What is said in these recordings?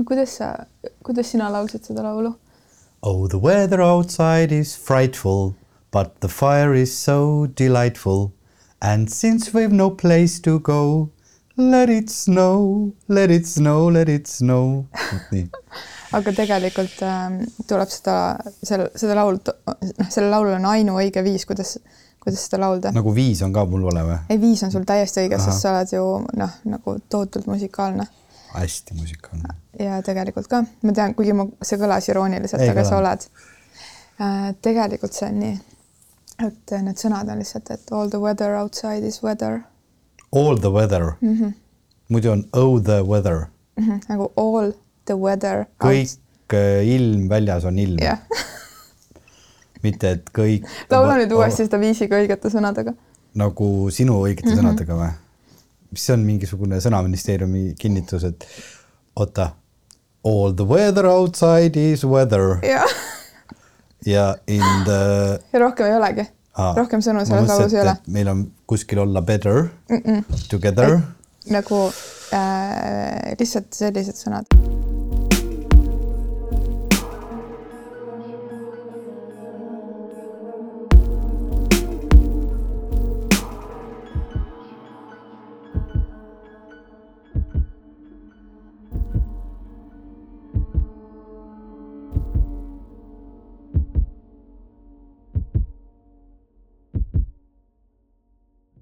no kuidas sa, kuidas sina laulsid seda laulu? Oh, the weather outside is frightful, but the fire is so delightful. And since we've no place to go, let it snow, let it snow, let it snow. nii aga tegelikult äh, tuleb seda, selle, seda laulu, noh, sellel laulul on ainuõige viis, kuidas, kuidas seda laulda. nagu viis on ka mul vale või? ei, viis on sul täiesti õige, sest sa oled ju noh, nagu tohutult musikaalne. Hästi musikaalne. ja tegelikult ka, ma tean, kuigi ma, see kõlas irooniliselt, aga sa oled äh,. tegelikult see on nii, et need sõnad on lihtsalt, et all the weather outside is weather. All the weather mm. -hmm. muidu on oh the weather mm. -hmm. nagu all the weather. kõik. Äh, ilm väljas on ilm yeah. mitte, et kõik. laula nüüd uuesti seda viisiga õigete sõnadega. nagu sinu õigete mm -hmm. sõnadega või? Mis see on mingisugune sõnaministeeriumi kinnitus, et oota, all the weather outside is weather. ja in the. ja rohkem ei olegi. rohkem sõnu selles laulus ei ole. meil on kuskil olla better mm, -mm. together. nagu äh, lihtsalt sellised sõnad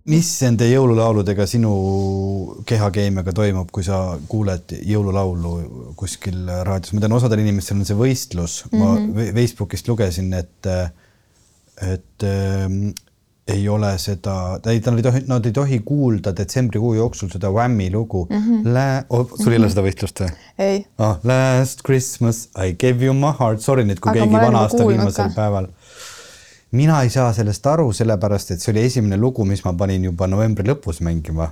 mis nende jõululauludega sinu kehakeemiaga toimub, kui sa kuuled jõululaulu kuskil raadios, ma tean, osadel inimestel on see võistlus mm, -hmm. ma Facebookist lugesin, et, et ähm, ei ole seda, nad ei tohi, nad ei tohi kuulda detsembrikuu jooksul seda Whammi lugu mm. -hmm. Lä- oh,, sul ei ole seda võistlust või? ei ah,. Last Christmas I gave you my heart, sorry nüüd, kui Aga keegi vana aasta viimasel päeval mina ei saa sellest aru, sellepärast et see oli esimene lugu, mis ma panin juba novembri lõpus mängima.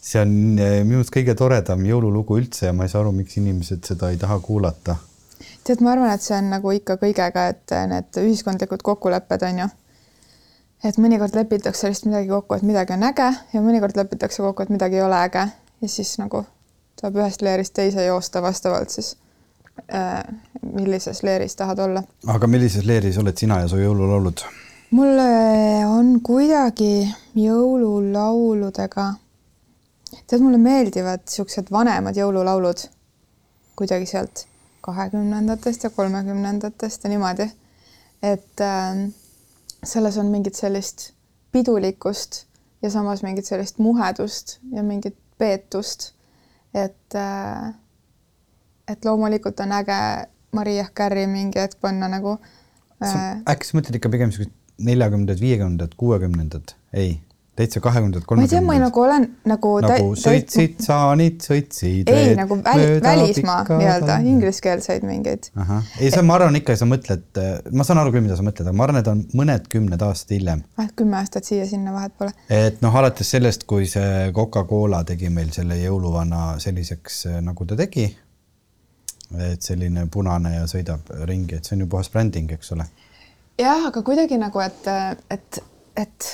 see on eh, minu arust kõige toredam jõululugu üldse ja ma ei saa aru, miks inimesed seda ei taha kuulata. tead, ma arvan, et see on nagu ikka kõigega, et need ühiskondlikud kokkulepped on ju. et mõnikord lepitakse lihtsalt midagi kokku, et midagi on äge ja mõnikord lepitakse kokku, et midagi ei ole äge ja siis nagu tuleb ühest leerist teise joosta vastavalt siis millises leeris tahad olla. aga millises leeris oled sina ja su jõululaulud? mulle on kuidagi jõululauludega, tead, mulle meeldivad niisugused vanemad jõululaulud kuidagi sealt kahekümnendatest ja kolmekümnendatest ja niimoodi. et äh, selles on mingit sellist pidulikkust ja samas mingit sellist muhedust ja mingit peetust. et äh, et loomulikult on äge Maria Carey mingi hetk panna nagu äh.... äkki sa mõtled ikka pigem siuksed neljakümnendad, viiekümnendad, kuuekümnendad, ei, täitsa kahekümnendad, kolmekümnendad. ma ei tea, ma nagu olen nagu. nagu sõitsid saanid, sõitsid. ei nagu väli, välismaa nii-öelda ingliskeelseid mingeid. ei, see ma arvan ikka, sa mõtled, ma saan aru küll, mida sa mõtled, aga ma arvan, need on mõned kümned aastad hiljem. ah, kümme aastat siia-sinna vahet pole. et noh, alates sellest, kui see Coca-Cola tegi meil selle jõuluvana selliseks, nagu ta tegi et selline punane ja sõidab ringi, et see on ju puhas bränding, eks ole. jah, aga kuidagi nagu, et, et, et,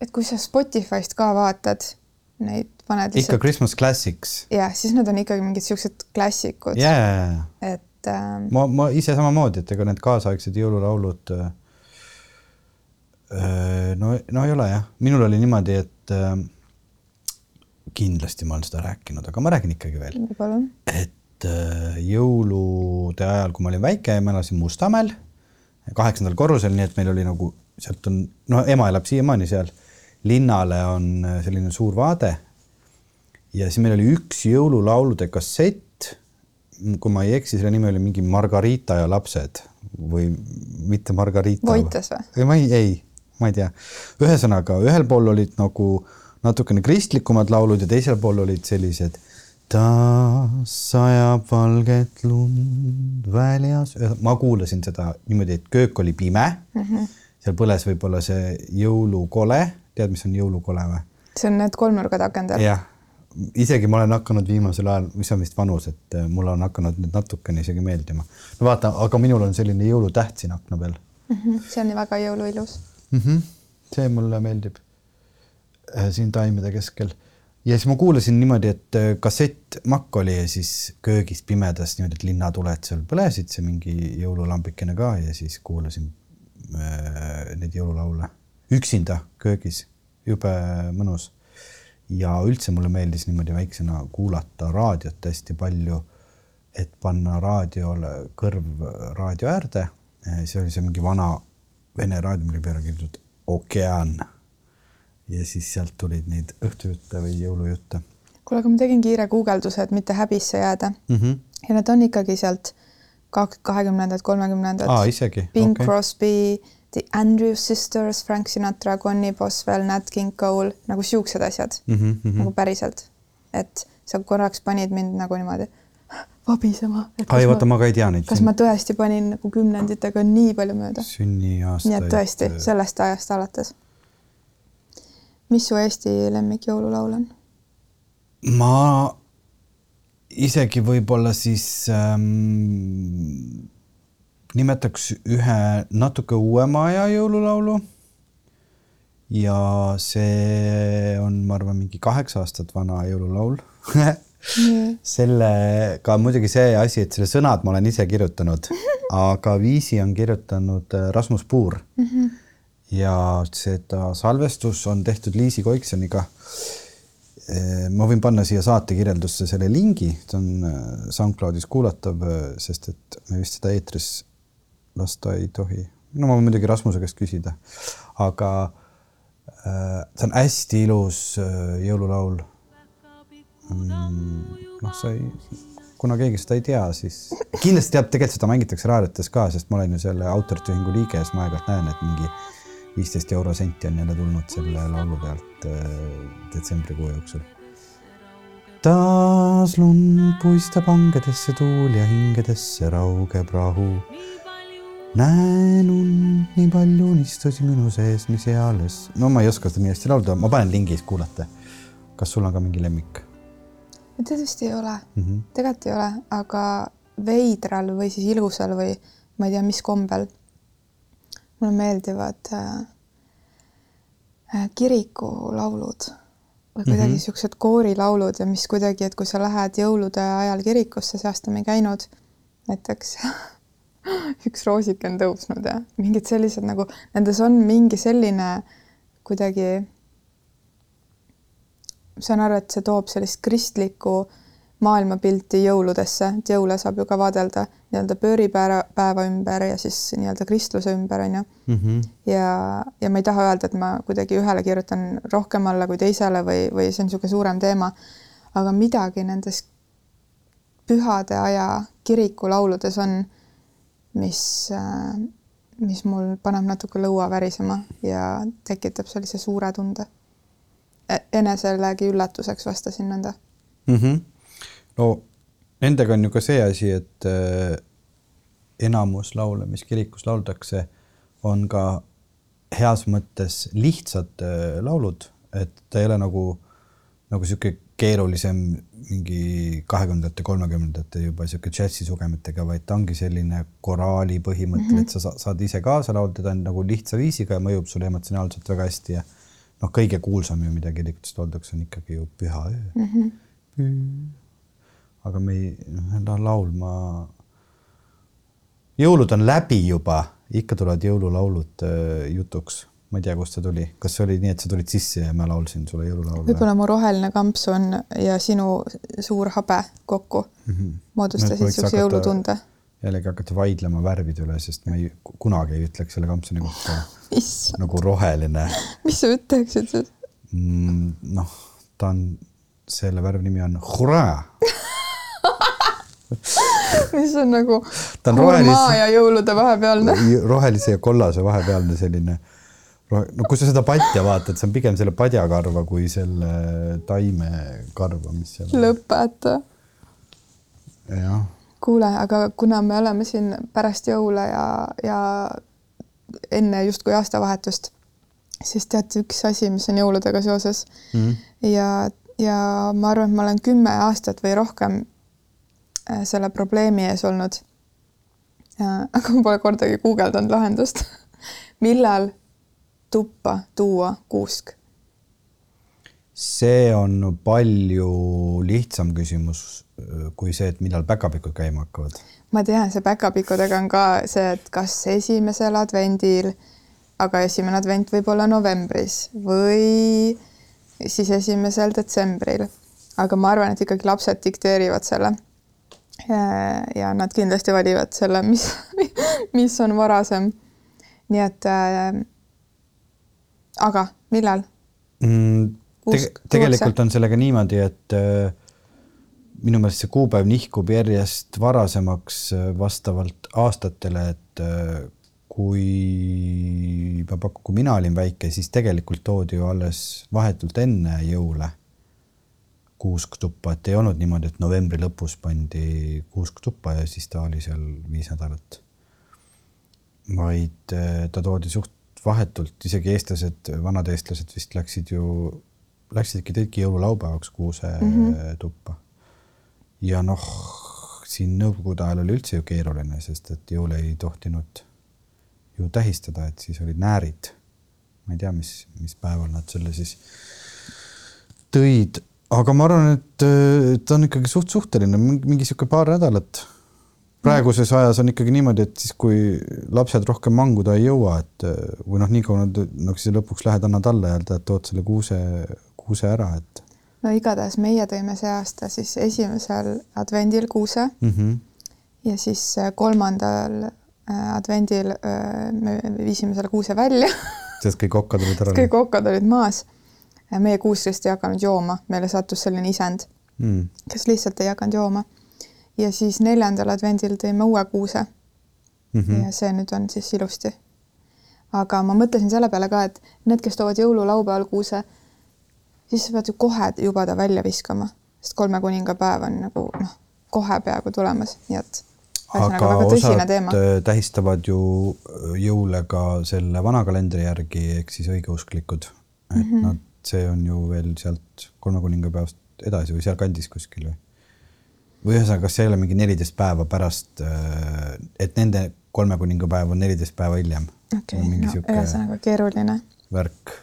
et kui sa Spotify'st ka vaatad neid, paned lihtsalt. ikka Christmas Classics. jah, siis need on ikkagi mingid siuksed klassikud yeah.. et ähm.... ma, ma ise samamoodi, et ega need kaasaegsed jõululaulud äh,. no, no ei ole jah, minul oli niimoodi, et äh, kindlasti ma olen seda rääkinud, aga ma räägin ikkagi veel. et et äh, jõulude ajal, kui ma olin väike, ma elasin Mustamäel, kaheksandal korrusel, nii et meil oli nagu sealt on, no ema elab siiamaani seal, linnale on äh, selline suur vaade. ja siis meil oli üks jõululaulude kassett. kui ma ei eksi, selle nimi oli mingi Margarita ja lapsed või mitte Margarita. Voites või? ma ei, ei, ma ei tea. ühesõnaga, ühel pool olid nagu natukene kristlikumad laulud ja teisel pool olid sellised taas sajab valget lund väljas, ma kuulasin seda niimoodi, et köök oli pime mm. -hmm. seal põles võib-olla see jõulukole, tead, mis on jõulukole või? see on need kolmnurgad akendel. jah, isegi ma olen hakanud viimasel ajal, mis on vist vanus, et äh, mulle on hakanud need natukene isegi meeldima. no vaata, aga minul on selline jõulutäht siin akna peal mm. -hmm. see on väga jõuluilus mm. -hmm. see mulle meeldib äh, siin taimede keskel ja siis ma kuulasin niimoodi, et äh, kassettmakk oli ja siis köögis pimedas niimoodi, et linnatuled seal põlesid, see mingi jõululambikene ka ja siis kuulasin äh, neid jõululaule üksinda köögis, jube mõnus. ja üldse mulle meeldis niimoodi väiksena kuulata raadiot hästi palju, et panna raadiole kõrv raadio äärde. see oli see mingi vana vene raadio, mille peale kirjutatud Okean ja siis sealt tulid neid õhtujutte või jõulujutte. kuule, aga ma tegin kiire guugelduse, et mitte häbisse jääda mm. -hmm. ja need on ikkagi sealt kahekümnendad, kolmekümnendad. aa, isegi? Bing okay. Crosby, The Andrews Sisters, Frank Sinatra, Connie Boswell, Nat King Cole, nagu siuksed asjad mm. -hmm. nagu päriselt. et sa korraks panid mind nagu niimoodi vabisema. ai, vaata, ma ka ei tea neid. kas ma tõesti panin nagu kümnenditega nii palju mööda? sünniaastaid. nii et tõesti, sellest ajast alates mis su Eesti lemmikjõululaul on? ma isegi võib-olla siis ähm, nimetaks ühe natuke uuema aja jõululaulu. ja see on, ma arvan, mingi kaheksa aastat vana jõululaul sellega muidugi see asi, et selle sõnad ma olen ise kirjutanud, aga viisi on kirjutanud äh, Rasmus Puur mm. -hmm ja seda salvestus on tehtud Liisi Koiksoniga. ma võin panna siia saate kirjeldusse selle lingi, ta on äh, SoundCloudis kuulatav, äh, sest et me vist seda eetris lasta ei tohi. no ma võin muidugi Rasmuse käest küsida, aga äh, see on hästi ilus jõululaul. Mm, noh, sa ei, kuna keegi seda ei tea, siis kindlasti teab, tegelikult seda mängitakse raadiotes ka, sest ma olen ju selle autorite ühingu liige ja siis ma aeg-ajalt näen, et mingi viisteist eurosenti on jälle tulnud selle laulu pealt äh, detsembrikuu jooksul. taas lund puistab hangedesse tuul ja hingedesse raugeb rahu. näen und, nii palju unistusi minu sees, mis eales. no ma ei oska seda hästi laulda, ma panen lingis, kuulate. kas sul on ka mingi lemmik? tead vist ei ole mm -hmm., tegelikult ei ole, aga veidral või siis ilusal või ma ei tea, mis kombel mulle meeldivad äh, äh, kirikulaulud või kuidagi mm -hmm. siuksed koorilaulud ja mis kuidagi, et kui sa lähed jõulude ajal kirikusse, see aasta me ei käinud näiteks üks roosike on tõusnud ja mingid sellised nagu, nendes on mingi selline kuidagi, saan aru, et see toob sellist kristlikku äh, maailmapilti jõuludesse, et jõule saab ju ka vaadelda nii-öelda pööripäeva ümber ja siis nii-öelda kristluse ümber on ju. -hmm. ja, ja ma ei taha öelda, et ma kuidagi ühele kirjutan rohkem alla kui teisele või, või see on niisugune suurem teema. aga midagi nendes pühade aja kirikulauludes on, mis, mis mul paneb natuke lõua värisema ja tekitab sellise suure tunde. E-, eneselegi üllatuseks vastasin nõnda mm. -hmm no nendega on ju ka see asi, et äh, enamus laule, mis kirikus lauldakse, on ka heas mõttes lihtsad äh, laulud, et ta ei ole nagu, nagu sihuke keerulisem mingi kahekümnendate, kolmekümnendate juba sihuke džässisugemetega, vaid ta ongi selline koraali põhimõttel mm, -hmm. et sa saad ise kaasa laulda, ta on nagu lihtsa viisiga ja mõjub sulle emotsionaalselt väga hästi ja noh, kõige kuulsam ju, mida kirikutest lauldakse, on ikkagi ju Püha öö mm. -hmm aga me ei, noh, laulma. jõulud on läbi juba, ikka tulevad jõululaulud äh, jutuks. ma ei tea, kust see tuli, kas see oli nii, et sa tulid sisse ja ma laulsin sulle jõululaulu? võib-olla mu roheline kamps on ja sinu suur habe kokku mm -hmm. moodustasid niisuguse jõulutunde. jällegi hakata vaidlema värvide üle, sest ma ei, kunagi ei ütleks selle kampsuni kohta nagu roheline. mis sa ütleksid siis mm,? noh, ta on, selle värvnimi on hurraa mis on nagu ta on rohelise ja jõulude vahepealne. rohelise ja kollase vahepealne selline, no kui sa seda patja vaatad, see on pigem selle padjakarva kui selle taimekarva, mis seal lõpeta. jah. kuule, aga kuna me oleme siin pärast jõule ja, ja enne justkui aastavahetust, siis teate üks asi, mis on jõuludega seoses mm ja, ja ma arvan, et ma olen kümme aastat või rohkem selle probleemi ees olnud. aga ma pole kordagi guugeldanud lahendust millal tuppa tuua kuusk? see on palju lihtsam küsimus kui see, et millal päkapikud käima hakkavad. ma tean, see päkapikkudega on ka see, et kas esimesel advendil, aga esimene advent võib olla novembris või siis esimesel detsembril. aga ma arvan, et ikkagi lapsed dikteerivad selle. Ja nad kindlasti valivad selle, mis, mis on varasem. nii et äh, aga millal mm,? Tege, tegelikult on sellega niimoodi, et äh, minu meelest see kuupäev nihkub järjest varasemaks äh, vastavalt aastatele, et äh, kui ma pakun, kui mina olin väike, siis tegelikult toodi ju alles vahetult enne jõule kuusk tuppa, et ei olnud niimoodi, et novembri lõpus pandi kuusk tuppa ja siis ta oli seal viis nädalat. vaid äh, ta toodi suht vahetult, isegi eestlased, vanad eestlased vist läksid ju läksidki, tõidki jõululaupäevaks kuuse mm -hmm. tuppa. ja noh, siin nõukogude ajal oli üldse ju keeruline, sest et jõule ei tohtinud ju tähistada, et siis olid näärid. ma ei tea, mis, mis päeval nad selle siis tõid, aga ma arvan, et ta on ikkagi suht suhteline, mingi niisugune paar nädalat praeguses ajas on ikkagi niimoodi, et siis, kui lapsed rohkem manguda ei jõua, et või noh, nii kaua nad, no siis lõpuks lähed, annad alla ja tead, tood selle kuuse kuuse ära, et? no igatahes meie tõime see aasta siis esimesel advendil kuuse mm. -hmm. ja siis äh, kolmandal äh, advendil äh, me viisime selle kuuse välja sest kõik okkad olid ära? kõik okkad olid maas. Meie kuus vist ei hakanud jooma, meile sattus selline isend mm., kes lihtsalt ei hakanud jooma. ja siis neljandal advendil tõime uue kuuse mm. -hmm. ja see nüüd on siis ilusti. aga ma mõtlesin selle peale ka, et need, kes toovad jõululaupäeval kuuse siis sa pead ju kohe juba ta välja viskama, sest kolme kuningapäev on nagu noh, kohe peaaegu tulemas, nii et aga osad äh, tähistavad ju äh, jõule ka selle vana kalendri järgi ehk siis õigeusklikud, et mm -hmm. nad, see on ju veel sealt kolme kuningapäevast edasi või sealkandis kuskil või? või ühesõnaga, kas see ei ole mingi neliteist päeva pärast, äh, et nende kolme kuningapäev on neliteist päeva hiljem? okei okay,, no ühesõnaga keeruline. värk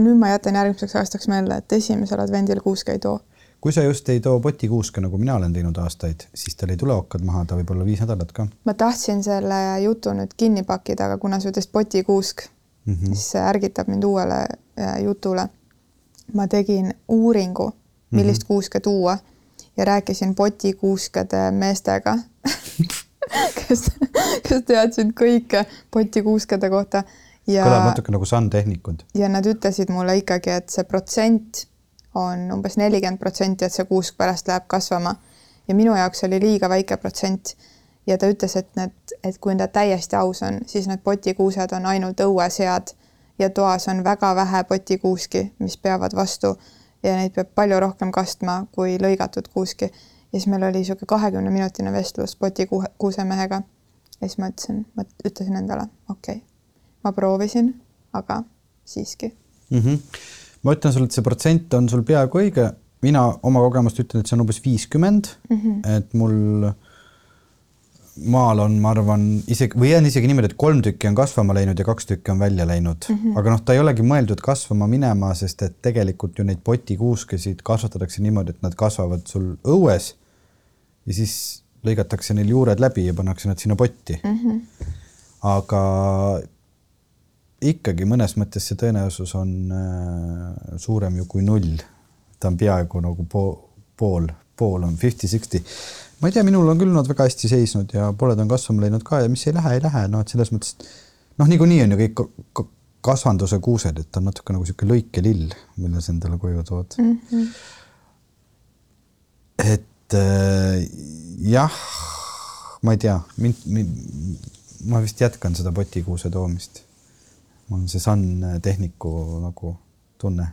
nüüd ma jätan järgmiseks aastaks meelde, et esimesel advendil kuuske ei too. kui sa just ei too potikuuske, nagu mina olen teinud aastaid, siis tal ei tule okkad maha, ta võib olla viis nädalat ka. ma tahtsin selle jutu nüüd kinni pakkida, aga kuna sa ütlesid potikuusk mm, -hmm. siis see ärgitab mind uuele äh, jutule. Ma tegin uuringu, millist mm -hmm. kuuske tuua ja rääkisin potikuuskede meestega kes, kes teadsid kõike potikuuskede kohta ja kõlab natuke nagu sandtehnikud. ja nad ütlesid mulle ikkagi, et see protsent on umbes nelikümmend protsenti, et see kuusk pärast läheb kasvama. ja minu jaoks oli liiga väike protsent. ja ta ütles, et need, et kui ta täiesti aus on, siis need potikuused on ainult õuesead ja toas on väga vähe potikuuski, mis peavad vastu ja neid peab palju rohkem kastma kui lõigatud kuuski. ja siis meil oli niisugune kahekümne minutine vestlus potikuusemehega. ja siis ma ütlesin, ma ütlesin endale, okei okay ma proovisin, aga siiski mm. -hmm. ma ütlen sulle, et see protsent on sul peaaegu õige, mina oma kogemust ütlen, et see on umbes viiskümmend mm, -hmm. et mul maal on, ma arvan, isegi või on isegi niimoodi, et kolm tükki on kasvama läinud ja kaks tükki on välja läinud mm, -hmm. aga noh, ta ei olegi mõeldud kasvama minema, sest et tegelikult ju neid potikuuskesid kasvatatakse niimoodi, et nad kasvavad sul õues ja siis lõigatakse neil juured läbi ja pannakse nad sinna potti mm. -hmm. aga ikkagi mõnes mõttes see tõenäosus on äh, suurem ju kui null. ta on peaaegu nagu pool, pool, pool on fifty-sixty. ma ei tea, minul on küll nad väga hästi seisnud ja pooled on kasvama läinud ka ja mis ei lähe, ei lähe, noh, et selles mõttes noh, niikuinii on ju kõik kasvanduse kuused, et ta on natuke nagu niisugune lõikelill, mille sa endale koju tood mm. -hmm. et äh, jah, ma ei tea, mind, mind, ma vist jätkan seda potikuuse toomist mul on see Sun tehniku nagu tunne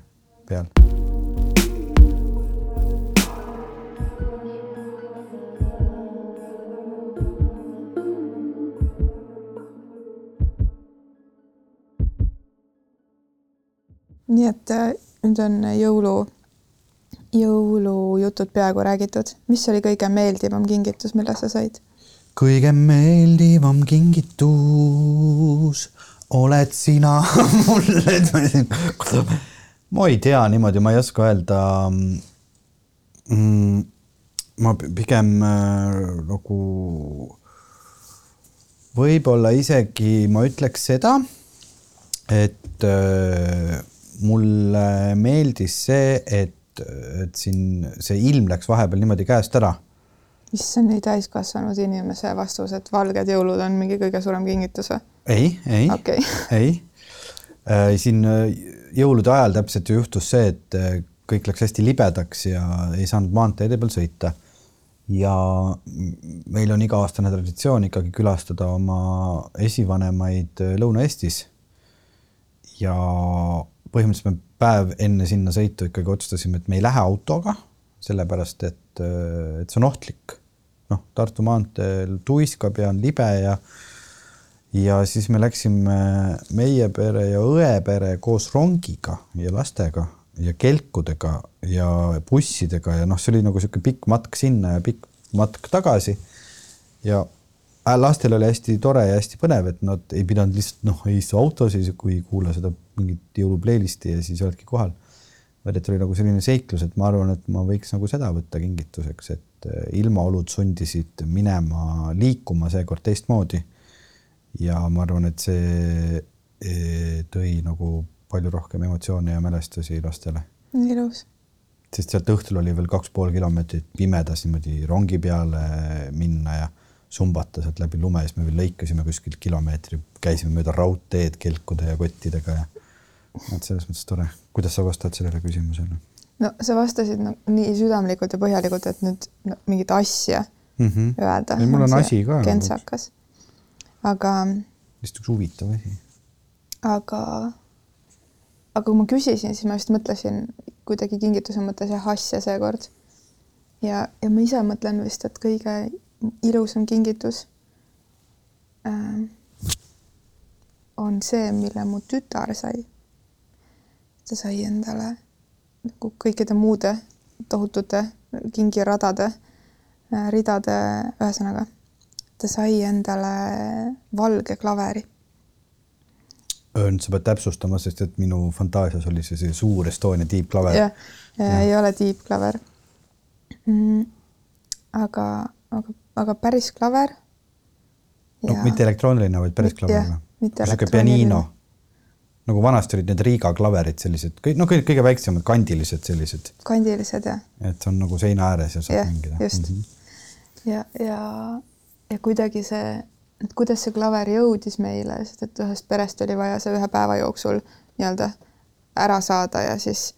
peal. Nii et äh, nüüd on jõulu, jõulujutud peaaegu räägitud. mis oli kõige meeldivam kingitus, mille sa said? kõige meeldivam kingitus oled sina mulle ma ei tea niimoodi, ma ei oska öelda mm,. ma pigem äh, nagu võib-olla isegi ma ütleks seda, et äh, mulle meeldis see, et, et siin see ilm läks vahepeal niimoodi käest ära. mis on nii täiskasvanud inimese vastus, et valged jõulud on mingi kõige suurem kingitus või? ei, ei okay., ei siin äh, jõulude ajal täpselt ju juhtus see, et äh, kõik läks hästi libedaks ja ei saanud maanteede peal sõita. ja meil on iga-aastane traditsioon ikkagi külastada oma esivanemaid äh, Lõuna-Eestis. ja põhimõtteliselt me päev enne sinna sõitu ikkagi otsustasime, et me ei lähe autoga, sellepärast et, et see on ohtlik. noh, Tartu maanteel tuiskab ja on libe ja ja siis me läksime meie pere ja õe pere koos rongiga ja lastega ja kelkudega ja bussidega ja noh, see oli nagu niisugune pikk matk sinna ja pikk matk tagasi. ja Äh, lastel oli hästi tore ja hästi põnev, et nad ei pidanud lihtsalt noh, ei istu autos ja kui kuula seda mingit jõuluplaylisti ja siis oledki kohal. vaid et oli nagu selline seiklus, et ma arvan, et ma võiks nagu seda võtta kingituseks, et äh, ilmaolud sundisid minema liikuma seekord teistmoodi. ja ma arvan, et see äh, tõi nagu palju rohkem emotsioone ja mälestusi lastele. ilus. sest sealt õhtul oli veel kaks pool kilomeetrit pimedas niimoodi rongi peale minna ja sumbata sealt läbi lume, siis me veel lõikasime kuskilt kilomeetri, käisime mööda raudteed kelkude ja kottidega ja et selles mõttes tore. kuidas sa vastad sellele küsimusele? no sa vastasid no, nii südamlikult ja põhjalikult, et nüüd no, mingit asja mm -hmm. öelda. mul on asi ka. kentsakas nagu.. aga. lihtsalt üks huvitav asi. aga, aga kui ma küsisin, siis ma just mõtlesin kuidagi kingituse mõttes jah, asja seekord. ja, ja ma ise mõtlen vist, et kõige ilusam kingitus äh, on see, mille mu tütar sai. ta sai endale nagu kõikide muude tohutute kingiradade äh, ridade, ühesõnaga ta sai endale valge klaveri. Õrn, sa pead täpsustama, sest et minu fantaasias oli see, see suur Estonia tiibklaver. jah ja., ei ole tiibklaver mm,. aga, aga aga päris klaver. no mitte elektrooniline, vaid päris klaver või? niisugune pianino. nagu vanasti olid need Riiga klaverid sellised, kõik, no kõige, kõige väiksemad, kandilised sellised. kandilised, jah. et on nagu seina ääres ja saab ja, mängida. just mm. -hmm. ja, ja, ja kuidagi see, et kuidas see klaver jõudis meile, sest et ühest perest oli vaja see ühe päeva jooksul nii-öelda ära saada ja siis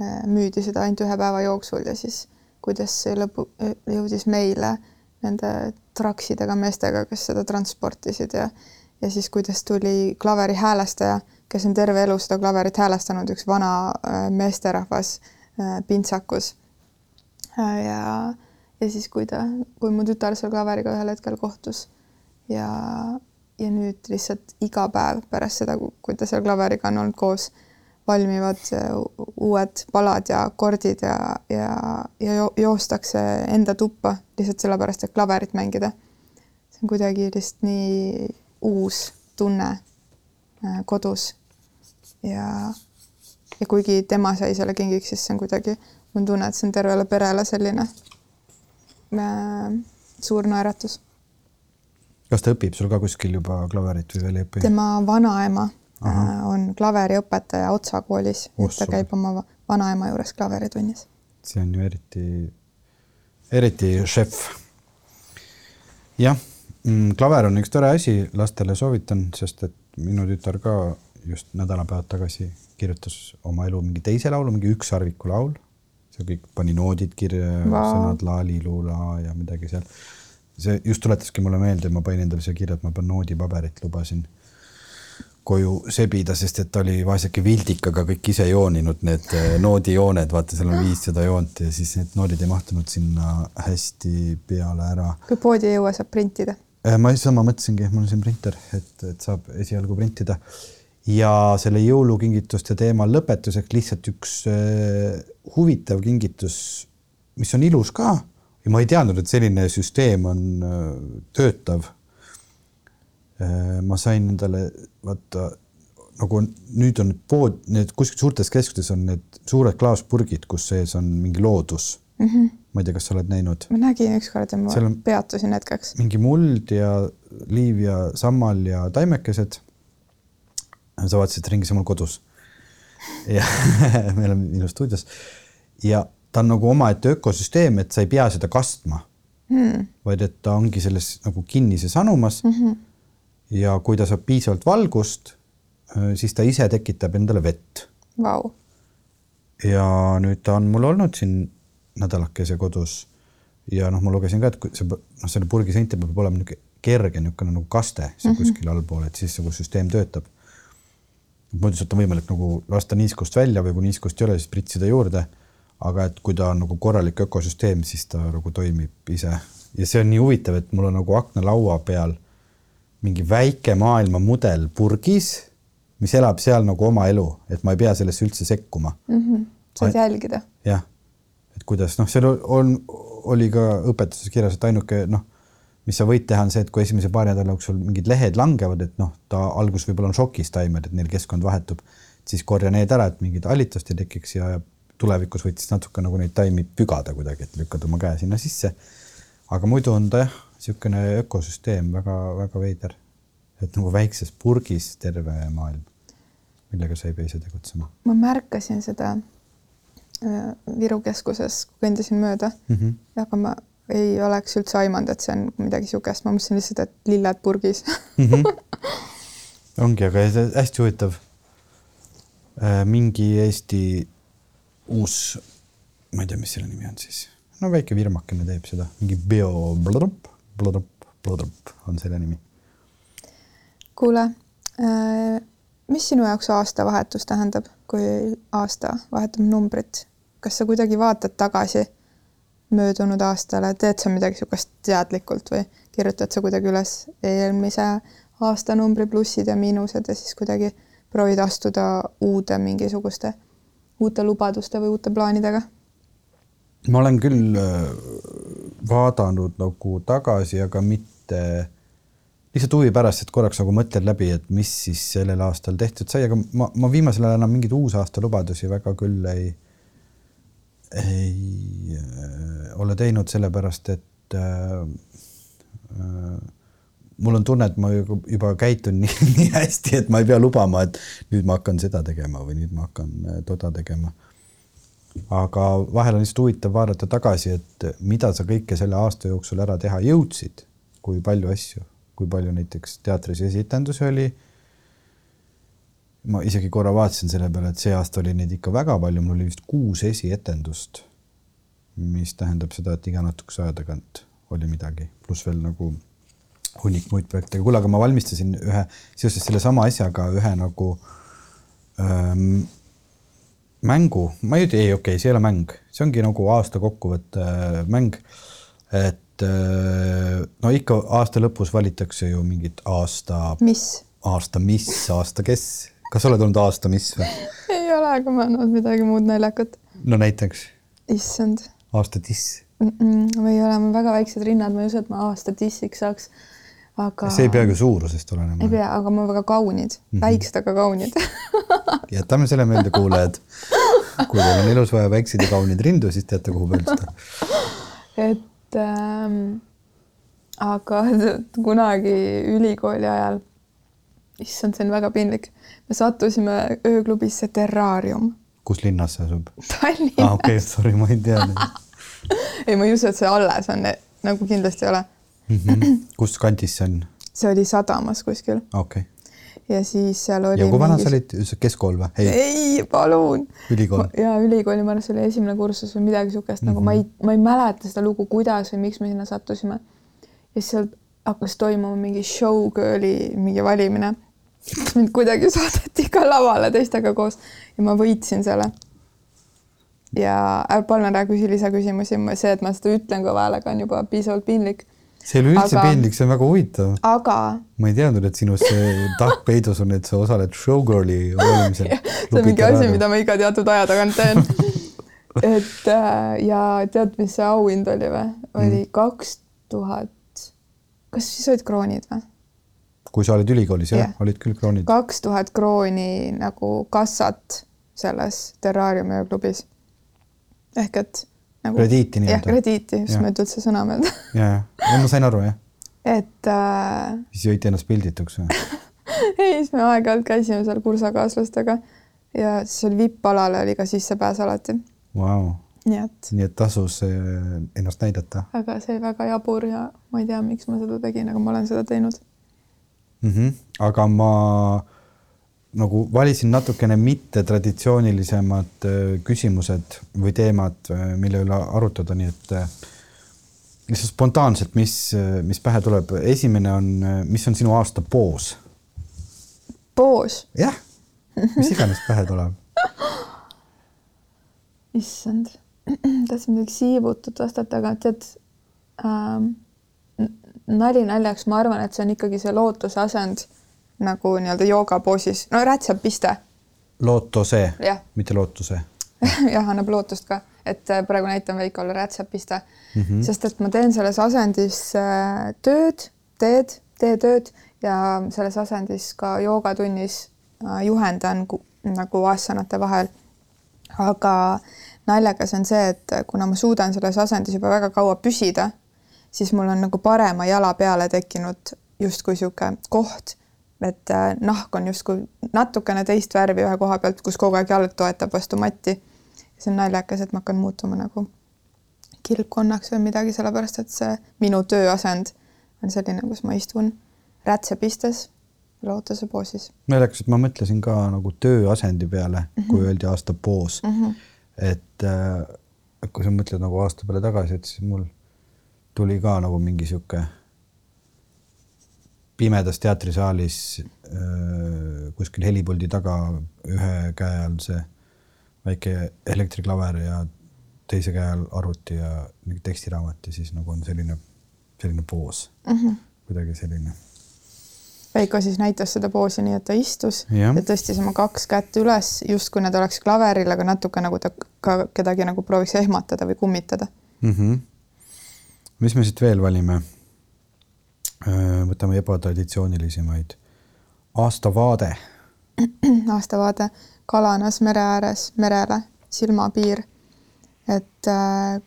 äh, müüdi seda ainult ühe päeva jooksul ja siis kuidas see lõpu, jõudis meile nende traksidega meestega, kes seda transportisid ja ja siis, kuidas tuli klaveri häälestaja, kes on terve elu seda klaverit häälestanud, üks vana äh, meesterahvas äh, pintsakus. Äh, ja, ja siis, kui ta, kui mu tütar seal klaveriga ühel hetkel kohtus ja, ja nüüd lihtsalt iga päev pärast seda, kui ta seal klaveriga on olnud koos valmivad uued palad ja akordid ja, ja, ja joostakse enda tuppa lihtsalt sellepärast, et klaverit mängida. see on kuidagi lihtsalt nii uus tunne äh, kodus. ja, ja kuigi tema sai selle kingiks, siis see on kuidagi, mul on tunne, et see on tervele perele selline äh, suur naeratus. kas ta õpib sul ka kuskil juba klaverit või veel ei õpi? tema vanaema Aha. Äh, on klaveriõpetaja Otsa koolis, et ta käib oma vanaema juures klaveritunnis. see on ju eriti, eriti šef. jah, mm, klaver on üks tore asi, lastele soovitan, sest et minu tütar ka just nädalapäevad tagasi kirjutas oma elu mingi teise laulu, mingi ükssarviku laul. see kõik pani noodid kirja wow., sõnad laaliluula ja midagi seal. see just tuletaski mulle meelde, ma panin endale siia kirja, et ma pean noodipaberit lubasin koju sebida, sest et ta oli vaeseke vildikaga kõik ise jooninud need eh, noodijooned, vaata, seal on viissada joont ja siis need noodid ei mahtunud sinna hästi peale ära. kui poodi ei jõua, saab printida? Eh, ma sama mõtlesingi, mul on siin printer, et, et saab esialgu printida. ja selle jõulukingituste teema lõpetuseks lihtsalt üks äh, huvitav kingitus, mis on ilus ka ja ma ei teadnud, et selline süsteem on äh, töötav Äh, ma sain endale, vaata, nagu nüüd on pood, need kuskil suurtes keskustes on need suured klaaspurgid, kus sees on mingi loodus mm. -hmm. ma ei tea, kas sa oled näinud? ma nägin ükskord ja ma on... peatusin hetkeks. mingi muld ja liiv ja sammal ja taimekesed. sa vaatasid ringi, see on mul kodus. ja me oleme minu stuudios ja ta on nagu omaette ökosüsteem, et sa ei pea seda kastma hmm., vaid et ta ongi selles nagu kinnises anumas mm. -hmm. Ja kui ta saab piisavalt valgust, äh, siis ta ise tekitab endale vett. Wow.. ja nüüd ta on mul olnud siin nädalakese kodus. Ja noh, ma lugesin ka, et kui see noh, selle purgi seinte peab olema niisugune kerge niisugune nagu kaste seal mm -hmm. kuskil allpool, et siis nagu süsteem töötab. muidu sealt on võimalik nagu lasta niiskust välja või kui niiskust ei ole, siis pritsida juurde. Aga et kui ta on nagu korralik ökosüsteem, siis ta nagu toimib ise. Ja see on nii huvitav, et mul on nagu aknalaua peal mingi väike maailmamudel purgis, mis elab seal nagu oma elu, et ma ei pea sellesse üldse sekkuma mm. -hmm. saad jälgida. jah, et kuidas noh, seal on, oli ka õpetuses kirjas, et ainuke noh, mis sa võid teha, on see, et kui esimese paari nädala jooksul mingid lehed langevad, et noh, ta alguses võib-olla on šokis taimed, et neil keskkond vahetub, siis korja need ära, et mingit hallitust ei tekiks ja tulevikus võiks natuke nagu neid taimi pügada kuidagi, et lükkad oma käe sinna sisse. aga muidu on ta jah, niisugune ökosüsteem väga-väga veider. et nagu väikses purgis terve maailm, millega sa ei pea ise tegutsema. ma märkasin seda äh, Viru keskuses, kui kõndisin mööda mm, -hmm. aga ma ei oleks üldse aimanud, et see on midagi niisugust, ma mõtlesin lihtsalt, et lilled purgis mm. -hmm. ongi, aga hästi huvitav. Äh, mingi Eesti uus, ma ei tea, mis selle nimi on siis, no väike firmakene teeb seda, mingi bio blõdrup, blõdrup on selle nimi. kuule äh,, mis sinu jaoks aastavahetus tähendab, kui aasta vahetab numbrit, kas sa kuidagi vaatad tagasi möödunud aastale, teed sa midagi niisugust teadlikult või kirjutad sa kuidagi üles eelmise aastanumbri plussid ja miinused ja siis kuidagi proovid astuda uude mingisuguste uute lubaduste või uute plaanidega? ma olen küll äh, vaadanud nagu tagasi, aga mitte lihtsalt huvi pärast, et korraks nagu mõtled läbi, et mis siis sellel aastal tehtud sai, aga ma, ma viimasel ajal enam mingeid uusaasta lubadusi väga küll ei, ei äh, ole teinud, sellepärast et äh, äh, mul on tunne, et ma juba käitun nii, nii hästi, et ma ei pea lubama, et nüüd ma hakkan seda tegema või nüüd ma hakkan äh, toda tegema. Aga vahel on lihtsalt huvitav vaadata tagasi, et mida sa kõike selle aasta jooksul ära teha jõudsid, kui palju asju, kui palju näiteks teatris esitendusi oli. ma isegi korra vaatasin selle peale, et see aasta oli neid ikka väga palju, mul oli vist kuus esietendust. mis tähendab seda, et iga natukese aja tagant oli midagi, pluss veel nagu hunnik muid projekte, kuule, aga ma valmistasin ühe, seoses sellesama asjaga ühe nagu ähm, mängu, ma ei tea, ei okei okay,, see ei ole mäng, see ongi nagu aasta kokkuvõtte äh, mäng. et äh, no ikka aasta lõpus valitakse ju mingit aasta. mis? aasta mis, aasta kes, kas oled olnud aasta mis või? ei ole, aga ma olen olnud midagi muud naljakat. no näiteks? issand. aasta tiss mm? -mm, või ei ole, mul väga väiksed rinnad, ma ei usu, et ma aasta tissiks saaks aga. see ei pea ka suurusest olenema. ei pea, aga ma väga kaunid mm, -hmm. väiksed, aga kaunid jätame selle meelde, kuulajad. kui teil on elus vaja väikseid ja kaunid rindu, siis teate, kuhu pöörduda. et ähm, aga kunagi ülikooli ajal, issand, see on väga piinlik, me sattusime ööklubisse Terrarium. kus linnas see asub? Tallinnas. ah,, okei okay,, sorry, ma ei teadnud ei, ma ei usu, et see alles on, nagu kindlasti ei ole mm. -hmm. kus kandis see on? see oli sadamas kuskil. okei okay. ja siis seal oli. ja kui vana sa olid, keskkool või? ei, palun. ülikool? ja ülikooli, ma arvan, see oli esimene kursus või midagi niisugust mm, -hmm. nagu ma ei, mhm. ma ei mäleta seda lugu, kuidas või miks me sinna sattusime. ja siis seal hakkas toimuma mingi showgirl'i mingi valimine. mind kuidagi saadeti ka lavale teistega koos ja ma võitsin selle ja palun ära küsi lisaküsimusi, see, et ma seda ütlen kõva häälega, on juba piisavalt piinlik see ole üldse aga, piinlik, see on väga huvitav. aga. ma ei teadnud, et sinus see tahk peidus on, et sa osaled showgirl'i valimisel. see on mingi asi, mida ma iga teatud aja tagant teen et äh, ja tead, mis see auhind oli või? oli mm. kaks mm. tuhat, kas siis olid kroonid või? kui sa olid ülikoolis jah yeah., olid küll kroonid? kaks tuhat krooni nagu kassat selles terraariumiklubis. ehk et nagu. krediiti nii-öelda. jah, krediiti, just ma ei ütle üldse sõna meelde. ja, ja, ma sain aru jah. et äh.... siis jõite ennast pildituks või ei, siis me aeg-ajalt käisime seal kursakaaslastega ja siis oli vipp-alale oli ka sissepääs alati wow.. nii et. nii et tasus äh, ennast näidata. aga see väga jabur ja ma ei tea, miks ma seda tegin, aga ma olen seda teinud mm. -hmm. aga ma nagu valisin natukene mittetraditsioonilisemad äh, küsimused või teemad, äh, mille üle arutada, nii et lihtsalt spontaanselt, mis, mis pähe tuleb. esimene on, mis on sinu aasta poos? poos? jah, mis iganes pähe tuleb issand, tahtsin midagi siivutut vastata, aga tead ähm,, nali naljaks, ma arvan, et see on ikkagi see lootuse asend nagu nii-öelda joogapoosis, no rätsepiste. lootuse, mitte lootuse. Jah, annab lootust ka, et äh, praegu näitan Veikole rätsepiste mm, -hmm. sest et ma teen selles asendis äh, tööd, teed, tee tööd ja selles asendis ka joogatunnis äh, juhendan nagu asanate vahel. Aga naljakas on see, et kuna ma suudan selles asendis juba väga kaua püsida, siis mul on nagu parema jala peale tekkinud justkui niisugune koht, et äh, nahk on justkui natukene teist värvi ühe koha pealt, kus kogu aeg jalg toetab vastu matti. see on naljakas, et ma hakkan muutuma nagu kilpkonnaks või midagi, sellepärast et see minu tööasend on selline, kus ma istun rätsepistes lootuse poosis. naljakas, et ma mõtlesin ka nagu tööasendi peale mm, -hmm. kui mhm. öeldi aasta poos mm. -hmm. et äh, kui sa mõtled nagu aasta peale tagasi, et siis mul tuli ka nagu mingi sihuke pimedas teatrisaalis äh, kuskil helipuldi taga ühe käe all see väike elektriklaver ja teise käe all arvuti ja mingi tekstiraamat ja siis nagu on selline, selline poos mm, -hmm. kuidagi selline Veiko siis näitas seda poosi nii, et ta istus ja, ja tõstis oma kaks kätt üles, justkui need oleks klaveril, aga natuke nagu ta ka kedagi nagu prooviks ehmatada või kummitada mm. -hmm. mis me siit veel valime? Äh, võtame ebatraditsioonilisemaid. aastavaade. aastavaade, kalanas mere ääres, merele, silmapiir. et äh,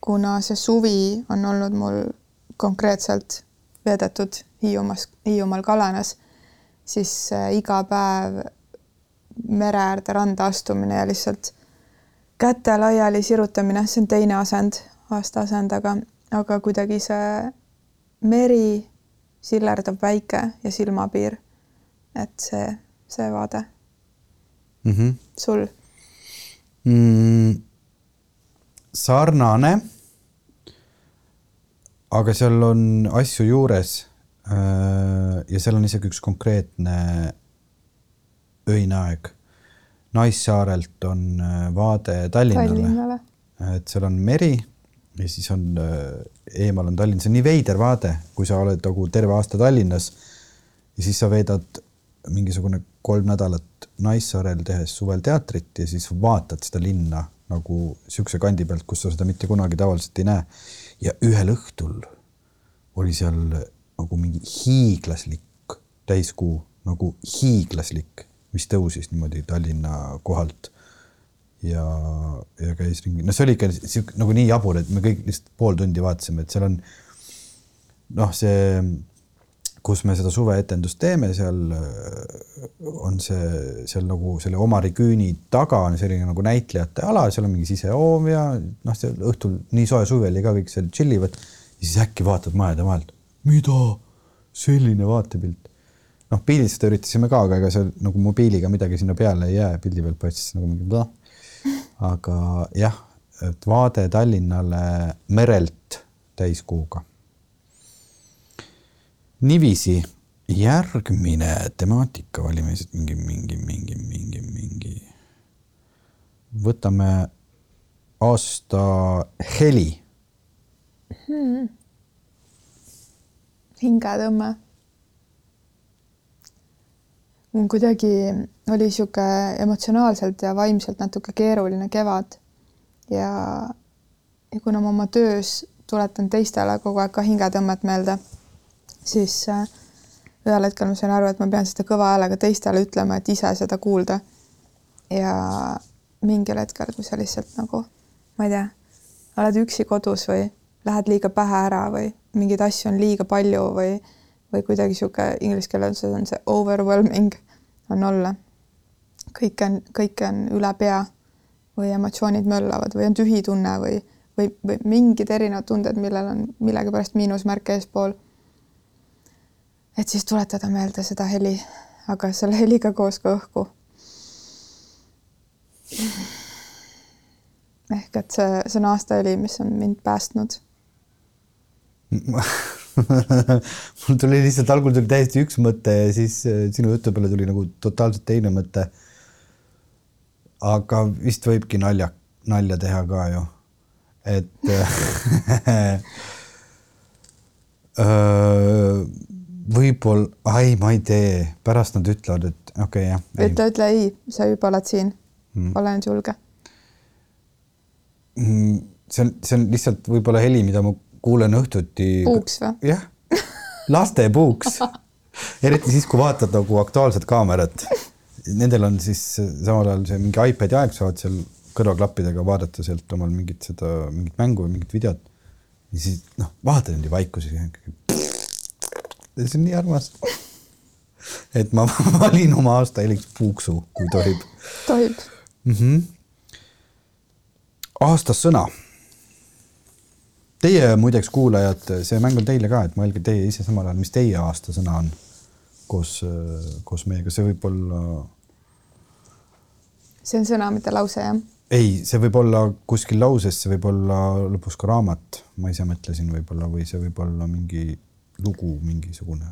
kuna see suvi on olnud mul konkreetselt veedetud Hiiumaas, Hiiumaal Kalanas, siis äh, iga päev mere äärde randa astumine ja lihtsalt käte laiali sirutamine, see on teine asend, aasta asend, aga, aga kuidagi see meri sillerdab väike ja silmapiir. et see, see vaade mm. -hmm. sul mm,? sarnane aga seal on asju juures. Äh, ja seal on isegi üks konkreetne öine aeg. Naissaarelt on äh, vaade Tallinnale, Tallinnale., et seal on meri ja siis on äh, eemal on Tallinn, see on nii veider vaade, kui sa oled nagu terve aasta Tallinnas ja siis sa veedad mingisugune kolm nädalat Naissaarel tehes suvel teatrit ja siis vaatad seda linna nagu niisuguse kandi pealt, kus sa seda mitte kunagi tavaliselt ei näe ja ühel õhtul oli seal nagu mingi hiiglaslik täiskuu, nagu hiiglaslik, mis tõusis niimoodi Tallinna kohalt. Ja, ja käis ringi, no see oli ikka sihuke nagu nii jabur, et me kõik lihtsalt pool tundi vaatasime, et seal on noh, see, kus me seda suveetendust teeme, seal on see seal nagu selle Omari küüni taga on selline nagu näitlejate ala, seal on mingi sisehoov ja noh, see õhtul nii soe suvi oli ka, kõik seal chill ivad. ja siis äkki vaatad majade vahelt, mida, selline vaatepilt. noh, pildistada üritasime ka, aga ega seal nagu mobiiliga midagi sinna peale ei jää, pildi pealt paistis nagu mingi. Aga jah, et vaade Tallinnale merelt täiskuuga. niiviisi järgmine temaatika valime siit mingi, mingi, mingi, mingi, mingi. võtame aasta heli hmm.. hingetõmme. mul kuidagi oli sihuke emotsionaalselt ja vaimselt natuke keeruline kevad ja, ja kuna ma oma töös tuletan teistele kogu aeg ka hingetõmmet meelde, siis äh, ühel hetkel ma sain aru, et ma pean seda kõva häälega teistele ütlema, et ise seda kuulda. ja mingil hetkel, kui sa lihtsalt nagu, ma ei tea, oled üksi kodus või lähed liiga pähe ära või mingeid asju on liiga palju või, või kuidagi niisugune inglise keeles on see overwhelming on olla. Kõik on, kõik on üle pea või emotsioonid möllavad või on tühi tunne või, või, või mingid erinevad tunded, millel on millegipärast miinusmärk eespool. et siis tuletada meelde seda heli, aga selle heliga koos ka õhku. ehk et see, see on aastaheli, mis on mind päästnud mul tuli lihtsalt algul tuli täiesti üks mõte ja siis äh, sinu jutu peale tuli nagu totaalselt teine mõte. Aga vist võibki nalja, nalja teha ka ju, et äh, võib-olla, ei, ma ei tee, pärast nad ütlevad, et okei okay, jah. ütle, ütle ei, sa juba oled siin mm., ole nüüd julge. Mm, see on, see on lihtsalt võib-olla heli, mida ma kuulen õhtuti. puuks või? jah, laste puuks eriti siis, kui vaatad nagu Aktuaalset Kaamerat. Nendel on siis samal ajal see mingi iPad'i aeg, saavad seal kõrvaklappidega vaadata sealt omal mingit seda, mingit mängu või mingit videot. ja siis noh, vaatad niimoodi vaikuses ja see on nii armas. et ma valin oma aasta heliks puuksu, kui tohib. tohib mm. -hmm. aastasõna Teie muideks kuulajad, see mäng on teile ka, et mõelge teie ise samal ajal, mis teie aastasõna on koos, koos meiega, see võib olla. See on sõna, mitte lause, jah? ei, see võib olla kuskil lauses, see võib olla lõpus ka raamat, ma ise mõtlesin võib-olla, või see võib olla mingi lugu mingisugune.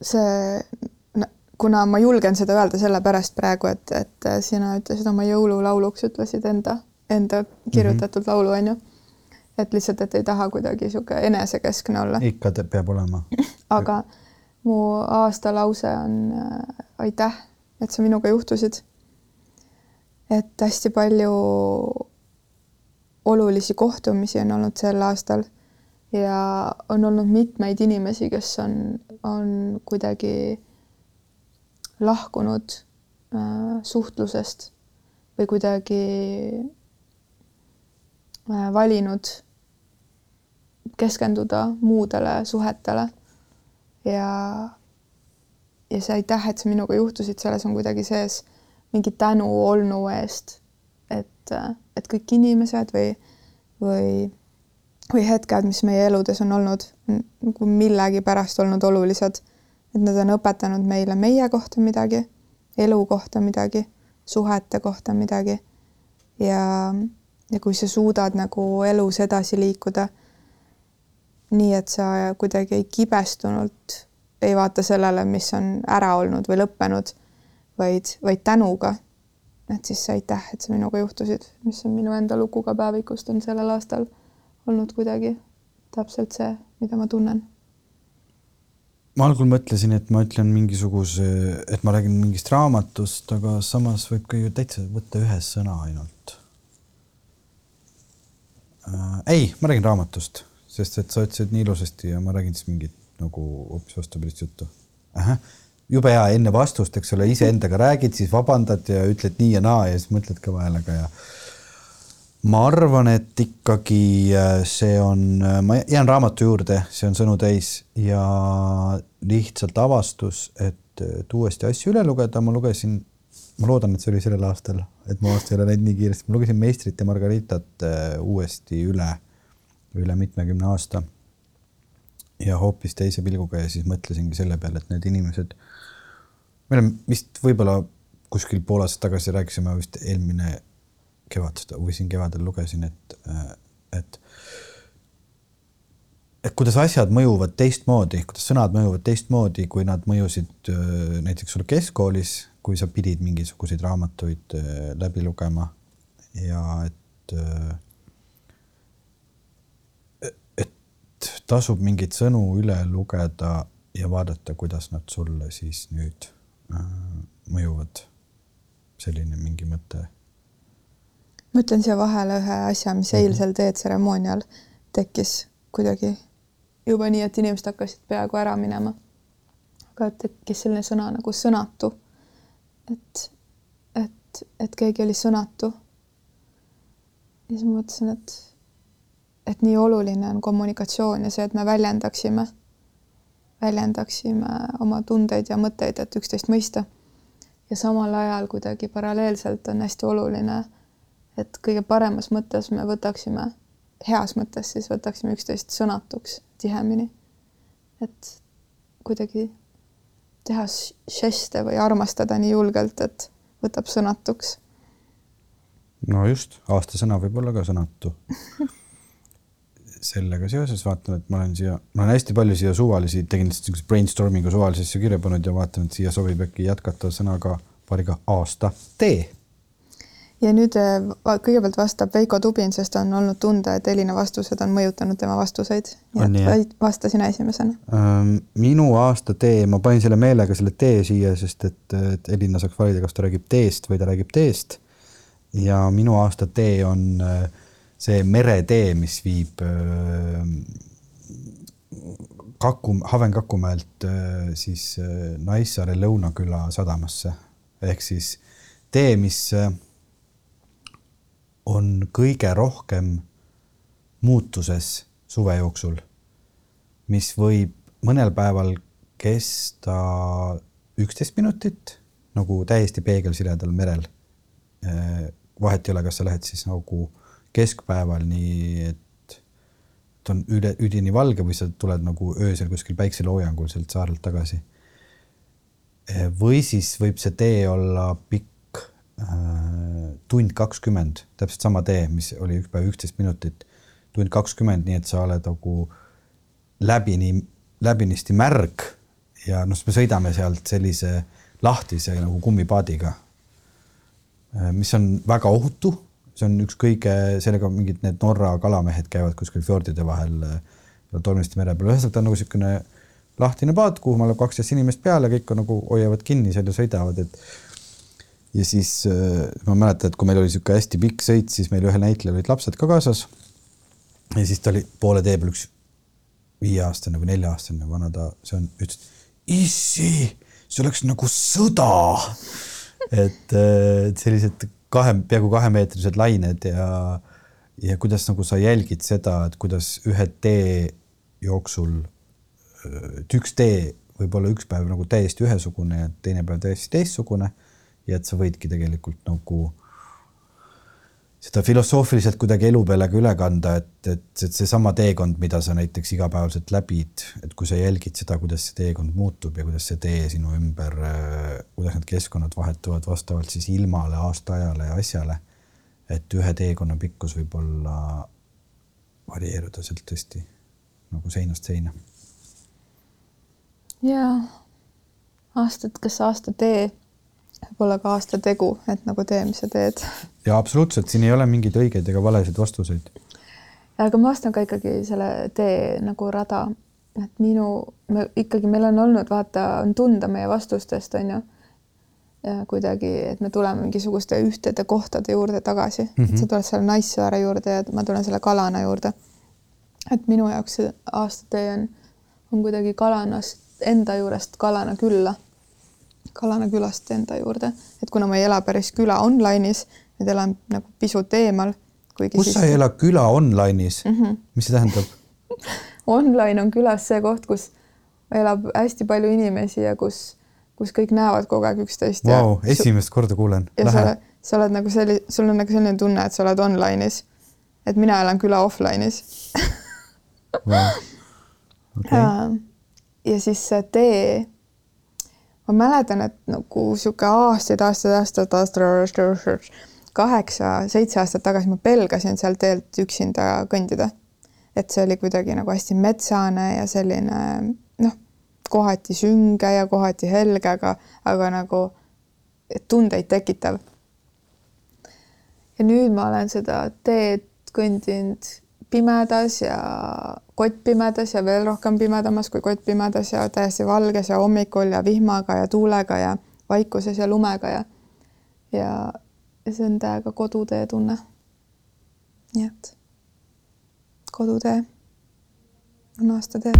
see no,, kuna ma julgen seda öelda sellepärast praegu, et, et sina ütlesid oma jõululauluks, ütlesid enda, enda kirjutatud mm -hmm. laulu, onju et lihtsalt, et ei taha kuidagi niisugune enesekeskne olla. ikka peab olema aga mu aastalause on äh, aitäh, et sa minuga juhtusid. Et hästi palju olulisi kohtumisi on olnud sel aastal ja on olnud mitmeid inimesi, kes on, on kuidagi lahkunud äh, suhtlusest või kuidagi äh, valinud keskenduda muudele suhetele. ja, ja see aitäh, et sa minuga juhtusid, selles on kuidagi sees mingi tänu olnu eest, et, et kõik inimesed või, või, või hetked, mis meie eludes on olnud nagu millegipärast olnud olulised, et nad on õpetanud meile meie kohta midagi, elu kohta midagi, suhete kohta midagi. ja, ja kui sa suudad nagu elus edasi liikuda nii et sa kuidagi kibestunult ei vaata sellele, mis on ära olnud või lõppenud, vaid, vaid tänuga. et siis aitäh, et sa minuga juhtusid, mis on minu enda lugu ka päevikust, on sellel aastal olnud kuidagi täpselt see, mida ma tunnen. ma algul mõtlesin, et ma ütlen mingisuguse, et ma räägin mingist raamatust, aga samas võib ka ju täitsa võtta ühe sõna ainult äh,. ei, ma räägin raamatust sest et sa ütlesid nii ilusasti ja ma räägin siis mingit nagu hoopis vastupidist juttu. Jube hea, enne vastust, eks ole, iseendaga räägid, siis vabandad ja ütled nii ja naa ja siis mõtled kõva häälega ja ma arvan, et ikkagi äh, see on, äh, ma jään raamatu juurde, see on sõnu täis ja lihtsalt avastus, et äh, uuesti asju üle lugeda, ma lugesin, ma loodan, et see oli sellel aastal, et mu aasta ei ole läinud nii kiiresti, ma lugesin Meistrit ja Margaritat uuesti üle üle mitmekümne aasta. ja hoopis teise pilguga ja siis mõtlesingi selle peale, et need inimesed, me oleme vist võib-olla kuskil pool aastat tagasi rääkisime vist eelmine kevad seda või siin kevadel lugesin, et, et et kuidas asjad mõjuvad teistmoodi, kuidas sõnad mõjuvad teistmoodi, kui nad mõjusid näiteks sul keskkoolis, kui sa pidid mingisuguseid raamatuid läbi lugema. Ja et tasub mingeid sõnu üle lugeda ja vaadata, kuidas nad sulle siis nüüd äh, mõjuvad. selline mingi mõte. ma ütlen siia vahele ühe asja, mis mhm. eilsel teetseremoonial tekkis kuidagi juba nii, et inimesed hakkasid peaaegu ära minema. ka tekkis selline sõna nagu sõnatu. et, et, et keegi oli sõnatu. ja siis ma mõtlesin, et, et nii oluline on kommunikatsioon ja see, et me väljendaksime, väljendaksime oma tundeid ja mõtteid, et üksteist mõista. ja samal ajal kuidagi paralleelselt on hästi oluline, et kõige paremas mõttes me võtaksime, heas mõttes siis võtaksime üksteist sõnatuks tihemini. et kuidagi teha žeste või armastada nii julgelt, et võtab sõnatuks. no just, aastasõna võib olla ka sõnatu sellega seoses vaatan, et ma olen siia, ma olen hästi palju siia suvalisi, tegin lihtsalt niisuguse brainstorming'u suvalisi asju kirja pannud ja vaatan, et siia sobib äkki jätkata sõnaga paariga aasta tee ja nüüd äh, kõigepealt vastab Veiko Tubin, sest on olnud tunda, et Elina vastused on mõjutanud tema vastuseid. vasta sina esimesena. Ähm, minu aasta tee, ma panin selle meelega selle tee siia, sest et, et Elina saaks valida, kas ta räägib teest või ta räägib teest. ja minu aasta tee on äh, see meretee, mis viib äh, Kaku, Haven-Kakumäelt siis Naissaare Lõunaküla sadamasse ehk siis tee, mis on kõige rohkem muutuses suve jooksul, mis võib mõnel päeval kesta üksteist minutit nagu täiesti peegelsiledal merel. vahet ei ole, kas sa lähed siis nagu keskpäeval, nii et et on üle, üdini valge või sa tuled nagu öösel kuskil päikseloojangul sealt saarelt tagasi. või siis võib see tee olla pikk Äh, tund kakskümmend, täpselt sama tee, mis oli üks päev üksteist minutit, tund kakskümmend, nii et sa oled nagu läbini, läbinisti märg ja noh, me sõidame sealt sellise lahtise nagu kummipaadiga, äh, mis on väga ohutu, see on üks kõige, sellega mingid need Norra kalamehed käivad kuskil fjordide vahel äh, tolmiste mere peal, ühesõnaga ta on nagu niisugune lahtine paat, kuhu mahub kaksteist inimest peale, kõik on nagu hoiavad kinni seal ja sõidavad, et ja siis äh, ma mäletan, et kui meil oli niisugune hästi pikk sõit, siis meil ühel näitlejal olid lapsed ka kaasas. ja siis ta oli poole tee peal üks viieaastane või nelja-aastane vana ta, see on, ütles, issi, see oleks nagu sõda. et äh, sellised kahe, peaaegu kahemeetrised lained ja, ja kuidas nagu sa jälgid seda, et kuidas ühe tee jooksul, et üks tee võib olla üks päev nagu täiesti ühesugune ja teine päev täiesti teistsugune ja et sa võidki tegelikult nagu seda filosoofiliselt kuidagi elu peale ka üle kanda, et, et seesama teekond, mida sa näiteks igapäevaselt läbid, et kui sa jälgid seda, kuidas see teekond muutub ja kuidas see tee sinu ümber, kuidas need keskkonnad vahetuvad vastavalt siis ilmale, aastaajale ja asjale. et ühe teekonna pikkus võib olla, varieeruda sealt tõesti nagu seinast seina. jaa, aastad, kas aasta tee võib-olla ka aasta tegu, et nagu tee, mis sa teed. ja absoluutselt, siin ei ole mingeid õigeid ega valesid vastuseid. aga ma vastan ka ikkagi selle tee nagu rada, et minu, me ikkagi, meil on olnud, vaata, on tunda meie vastustest, on ju. ja kuidagi, et me tuleme mingisuguste ühtede kohtade juurde tagasi mm, -hmm. et sa tuled selle Naissaare juurde ja ma tulen selle Kalana juurde. et minu jaoks see aastatee on, on kuidagi Kalanast enda juurest Kalana külla Kalana külast enda juurde, et kuna ma ei ela päris küla online'is, nüüd elan nagu pisut eemal. kus siis... sa ei ela küla online'is mm? -hmm. mis see tähendab Online on külas see koht, kus elab hästi palju inimesi ja kus, kus kõik näevad kogu aeg üksteist wow,. esimest korda kuulen. ja sa oled, sa oled nagu selli-, sul on nagu selline tunne, et sa oled online'is. et mina elan küla offline'is wow.. Okay. ja, ja siis see tee ma mäletan, et nagu sihuke aastaid, aastaid, aastaid, aastaid, kaheksa-seitse aastat tagasi ma pelgasin seal teelt üksinda kõndida. et see oli kuidagi nagu hästi metsane ja selline noh, kohati sünge ja kohati helge, aga, aga nagu tundeid tekitav. ja nüüd ma olen seda teed kõndinud pimedas ja kottpimedas ja veel rohkem pimedamas kui kottpimedas ja täiesti valges ja hommikul ja vihmaga ja tuulega ja vaikuses ja lumega ja ja, ja see on täiega kodutee tunne. nii et kodutee on aastatee.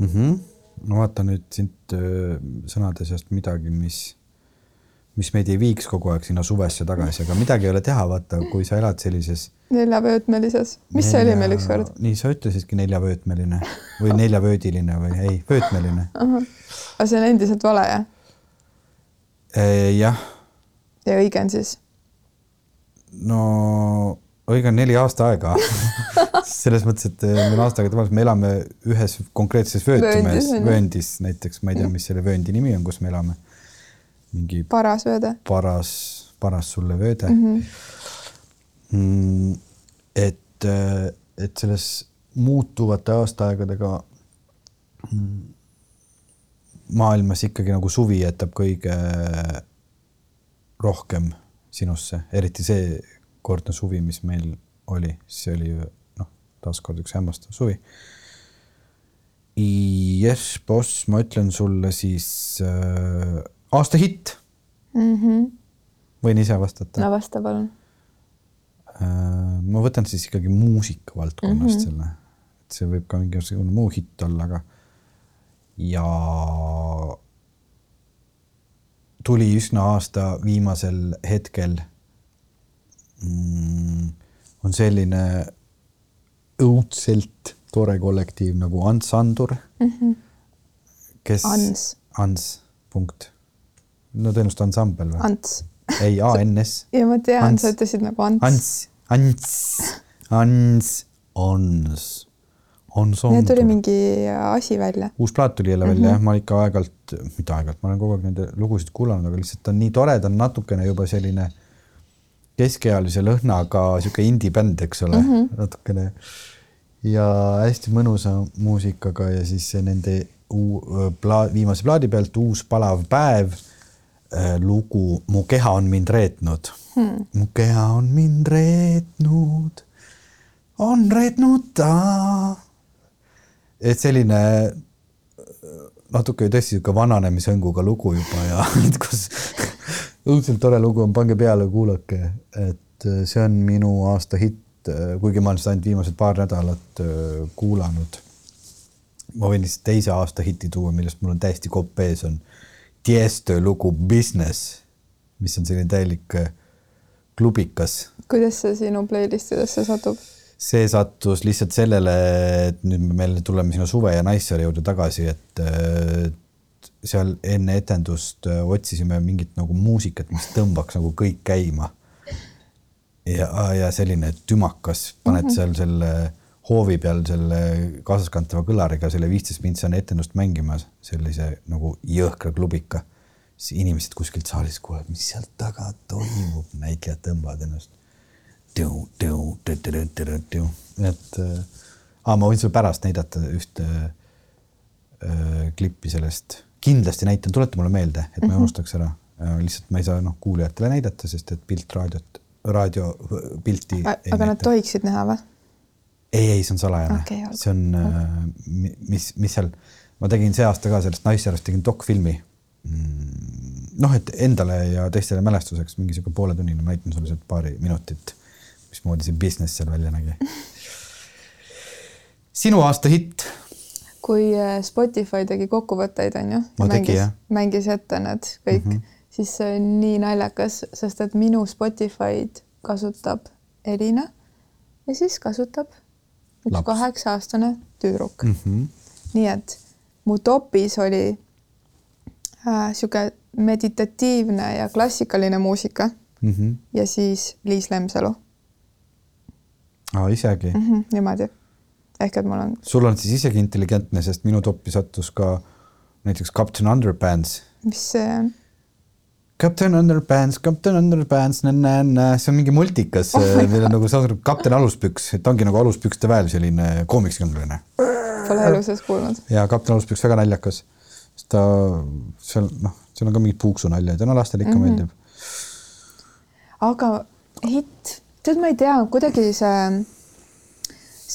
Mm -hmm. ma no, vaatan nüüd sind äh, sõnade seast midagi, mis mis meid ei viiks kogu aeg sinna suvesse tagasi, aga midagi ei ole teha, vaata, kui sa elad sellises neljavöötmelises, mis nelja... see oli meil ükskord? nii, sa ütlesidki neljavöötmeline või neljavöödiline või ei, vöötmeline. aga see on endiselt vale, jah? jah. ja õige on siis? no õige on neli aasta aega selles mõttes, et meil on aasta aega tavaliselt, me elame ühes konkreetses vöötmes, vööndis näiteks, ma ei tea, mis selle vööndi nimi on, kus me elame. Mingi. paras vööde. paras, paras sulle vööde mm. -hmm Mm, et, et selles muutuvate aastaaegadega mm, maailmas ikkagi nagu suvi jätab kõige rohkem sinusse, eriti see kordne suvi, mis meil oli, see oli ju noh, taaskord üks hämmastav suvi. Jess, boss, ma ütlen sulle siis äh, aasta hitt mm. -hmm. võin ise vastata? no vasta palun Äh, ma võtan siis ikkagi muusika valdkonnast mm -hmm. selle, et see võib ka mingisugune muu hitt olla, aga ja tuli üsna aasta viimasel hetkel mm,. on selline õudselt tore kollektiiv nagu Ants Andur mm. -hmm. kes. Ants. Ants, punkt. No tõenäoliselt ansambel või? Ants ei, A-N-S. ja ma tean, sa ütlesid nagu Ants. Ants Ants, Ants, Ons, Ons on. tuli mingi asi välja. uus plaat tuli jälle välja mm -hmm. jah, ma ikka aeg-ajalt, mitte aeg-ajalt, ma olen kogu aeg nende lugusid kuulanud, aga lihtsalt ta on nii tore, ta on natukene juba selline keskealise lõhnaga sihuke indie-bänd, eks ole mm, -hmm. natukene. ja hästi mõnusa muusikaga ja siis nende uu, pla, viimase plaadi pealt Uus palav päev lugu Mu keha on mind reetnud hmm.. mu keha on mind reetnud, on reetnud ta. et selline natuke tõesti sihuke vananemishõnguga lugu juba ja kus õudselt tore lugu on, pange peale, kuulake, et see on minu aasta hitt, kuigi ma olen seda ainult viimased paar nädalat äh, kuulanud. ma võin lihtsalt teise aasta hiti tuua, millest mul on täiesti kopp ees, on Tiesto lugu Business, mis on selline täielik äh, klubikas. kuidas see sinu playlist idesse satub? see sattus lihtsalt sellele, et nüüd me tuleme sinna Suve ja Naissaare juurde tagasi, et seal enne etendust äh, otsisime mingit nagu muusikat, mis tõmbaks nagu kõik käima. ja, ja selline tümakas, paned mm -hmm. seal selle hoovi peal selle kaasaskantava kõlariga selle viisteist mintsi on etendust mängimas, sellise nagu jõhkra klubika siis inimesed kuskilt saalist kuulevad, mis seal taga toimub, näitlejad tõmbavad ennast. et äh, ma võin sulle pärast näidata ühte äh, klippi sellest, kindlasti näitan, tuleta mulle meelde, et ma ei mhm. unustaks ära äh,. lihtsalt ma ei saa noh, kuulajatele näidata, sest et pilt raadiot, raadio pilti. aga nad tohiksid näha või? Ei, ei, see on salajane okay,, see on äh,, mis, mis seal, ma tegin see aasta ka sellest Naissaarest tegin dokfilmi Mm, noh, et endale ja teistele mälestuseks mingi sihuke pooletunnine, ma näitan sulle sealt paari minutit, mismoodi see business seal välja nägi. sinu aasta hitt? kui äh, Spotify tegi kokkuvõtteid, on ju, mängis, mängis ette need kõik mm, -hmm. siis see on nii naljakas, sest et minu Spotify'd kasutab Elina ja siis kasutab üks kaheksa-aastane tüdruk mm. -hmm. nii et mu topis oli niisugune meditatiivne ja klassikaline muusika mm. -hmm. ja siis Liis Lemsalu. aa, isegi mm? -hmm, niimoodi. ehk et mul on. sul on siis isegi intelligentne, sest minu toppi sattus ka näiteks Captain Underpants. mis see on? Captain Underpants, Captain Underpants, see on mingi multikas oh, meil on nagu saadud kapten aluspüks, et ongi nagu aluspükste väel selline koomikskangelane. Pole elu sees kuulnud. ja kapten aluspüks väga naljakas sest ta seal noh, seal on ka mingid puuksunaljaid ja no lastele ikka mm -hmm. meeldib. aga hitt, tead, ma ei tea, kuidagi see,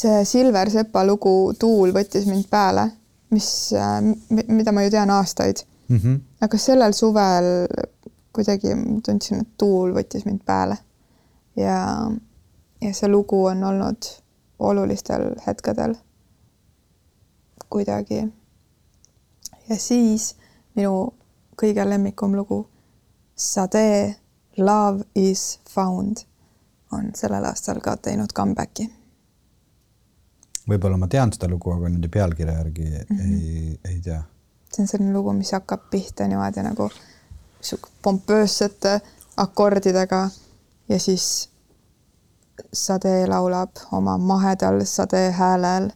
see Silver Sepa lugu Tuul võttis mind peale, mis, mida ma ju tean aastaid mm. -hmm. aga sellel suvel kuidagi tundsin, et tuul võttis mind peale ja, ja see lugu on olnud olulistel hetkedel kuidagi ja siis minu kõige lemmikum lugu, Sade Love is found on sellel aastal ka teinud comeback'i. võib-olla ma tean seda lugu, aga nende pealkirja järgi mm -hmm. ei, ei tea. see on selline lugu, mis hakkab pihta niimoodi nagu sihuke pompöössete akordidega ja siis Sade laulab oma mahedal sade häälel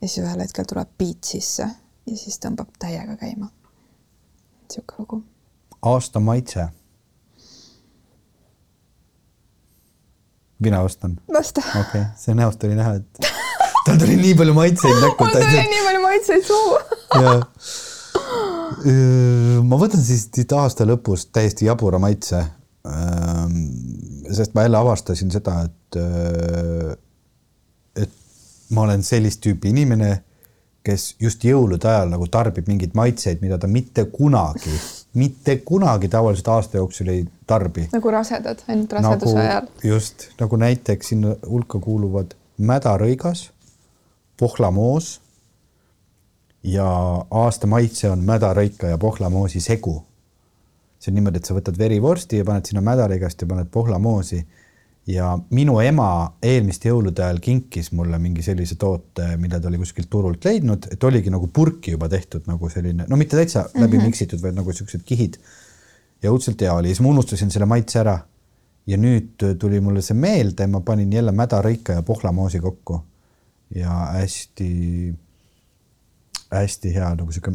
ja siis ühel hetkel tuleb beat sisse ja siis tõmbab täiega käima. niisugune lugu. aasta maitse. mina vastan. vasta. okei okay., see näost oli näha, et tal tuli nii palju maitseid näkku. mul tuli nii palju maitseid suhu. ma võtan siis siit aasta lõpust täiesti jabura maitse. sest ma jälle avastasin seda, et, et ma olen sellist tüüpi inimene kes just jõulude ajal nagu tarbib mingeid maitseid, mida ta mitte kunagi, mitte kunagi tavaliselt aasta jooksul ei tarbi. nagu rasedad, ainult raseduse nagu, ajal. just nagu näiteks sinna hulka kuuluvad mädarõigas, pohlamoos ja aasta maitse on mädarõika ja pohlamoosi segu. see on niimoodi, et sa võtad verivorsti ja paned sinna mädarõigast ja paned pohlamoosi ja minu ema eelmiste jõulude ajal kinkis mulle mingi sellise toote, mida ta oli kuskilt turult leidnud, et oligi nagu purki juba tehtud nagu selline, no mitte täitsa mm -hmm. läbi miksitud, vaid nagu siuksed kihid. ja õudselt hea oli, siis ma unustasin selle maitse ära. ja nüüd tuli mulle see meelde, ma panin jälle mädarõika ja pohlamoosi kokku ja hästi, hästi hea nagu sihuke,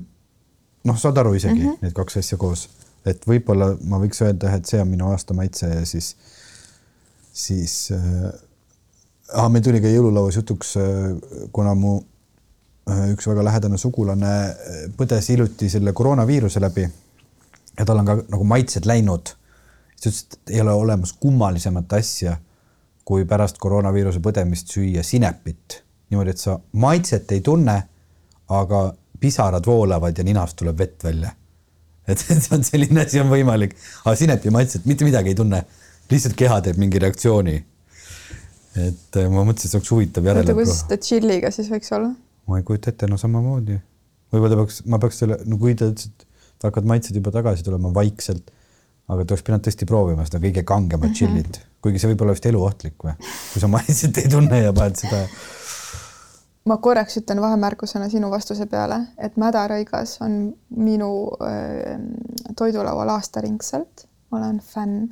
noh, saad aru isegi mm -hmm. need kaks asja koos, et võib-olla ma võiks öelda, et see on minu aasta maitse ja siis siis äh, meil tuli ka jõululauas jutuks äh,, kuna mu äh, üks väga lähedane sugulane äh, põdes hiljuti selle koroonaviiruse läbi ja tal on ka nagu maitsed läinud. siis ta ütles, et ei ole olemas kummalisemat asja, kui pärast koroonaviiruse põdemist süüa sinepit niimoodi, et sa maitset ei tunne, aga pisarad voolavad ja ninast tuleb vett välja. et see on selline asi on võimalik, aga sinepi maitset mitte midagi ei tunne lihtsalt keha teeb mingi reaktsiooni. et äh, ma mõtlesin, et see oleks huvitav järele. oota, kuidas ta tšilliga siis võiks olla? ma ei kujuta ette, no samamoodi. võib-olla peaks, ma peaks selle, no kui ta ütles, et hakkavad maitsed juba tagasi tulema vaikselt, aga ta oleks pidanud tõesti proovima seda kõige kangemat mm -hmm. tšillit, kuigi see võib olla vist eluohtlik või, kui sa maitset ei tunne ja paned seda ma korraks ütlen vahemärkusena sinu vastuse peale, et mädarõigas on minu äh, toidulaual aastaringselt, olen fänn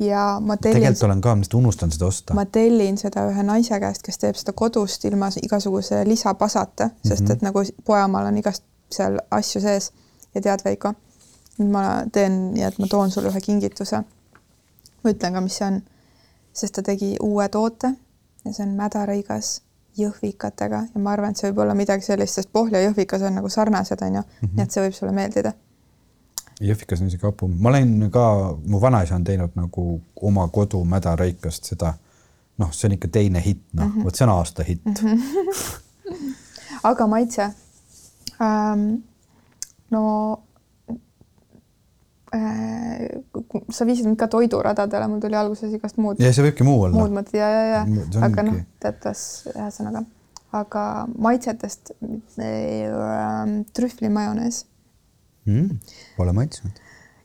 ja ma tellin. tegelikult olen ka, ma lihtsalt unustan seda osta. ma tellin seda ühe naise käest, kes teeb seda kodust ilma igasuguse lisapasata mm, -hmm. sest et nagu pojamaal on igast seal asju sees ja tead, Veiko, ma teen nii, et ma toon sulle ühe kingituse. ma ütlen ka, mis see on, sest ta tegi uue toote ja see on mädarõigas jõhvikatega ja ma arvan, et see võib olla midagi sellist, sest Pohja jõhvikas on nagu sarnased, onju mm, -hmm. nii et see võib sulle meeldida Jõhvikas on isegi hapu, ma olen ka, mu vanaisa on teinud nagu oma kodu mädarõikast seda, noh, see on ikka teine hitt, noh mm -hmm., vot see on aasta hitt mm. -hmm. aga maitse ähm,? no sa viisid mind ka toiduradadele, mul tuli alguses igast muud. ja see võibki muu olla. muud mõtted ja, ja, ja, aga noh, teatas ühesõnaga, aga maitsetest äh, trühvlimajonees mm,. Pole maitsnud.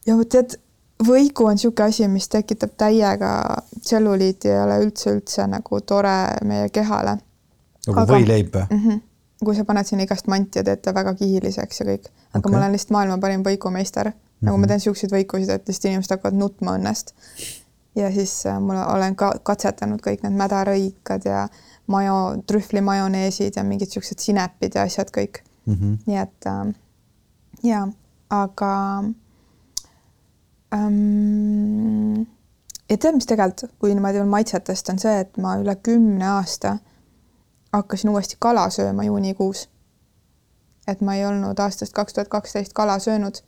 ja vot tead, võiku on niisugune asi, mis tekitab täiega tselluliiti ei ole üldse-üldse nagu tore meie kehale. nagu võileib või mm? -hmm kui sa paned sinna igast manti ja teed ta väga kihiliseks ja kõik, aga okay. ma olen lihtsalt maailma parim võikumeister mm. -hmm. nagu ma mhm. teen siukseid võikusid, et lihtsalt inimesed hakkavad nutma õnnest. ja siis äh, mul olen ka katsetanud kõik need mädarõikad ja majo, trühvlimajoneesid ja mingid siuksed sinepid ja asjad kõik mm. -hmm. nii et äh, ja aga ähm, ja tead, mis tegelikult, kui niimoodi veel maitsetest on see, et ma üle kümne aasta hakkasin uuesti kala sööma juunikuus. et ma ei olnud aastast kaks tuhat kaksteist kala söönud.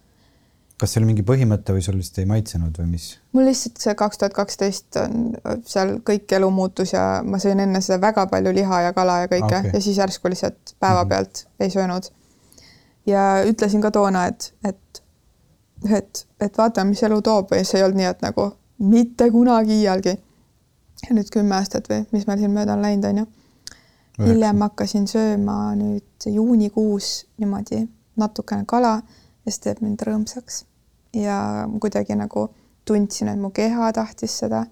Kas see oli mingi põhimõte või sul lihtsalt ei maitsenud või mis? mul lihtsalt see kaks tuhat kaksteist on seal kõik elu muutus ja ma sõin enne seda väga palju liha ja kala ja kõike okay. ja siis järsku lihtsalt päevapealt mhm. mm -hmm. ei söönud ja ütlesin ka toona, et, et, et, et vaatame, mis elu toob või see ei olnud nii, et nagu mitte kunagi iialgi. ja nüüd kümme aastat või mis meil siin mööda on läinud, onju. hiljem hakkasin sööma nüüd juunikuus niimoodi natukene kala ja see teeb mind rõõmsaks. ja kuidagi nagu tundsin, et mu keha tahtis seda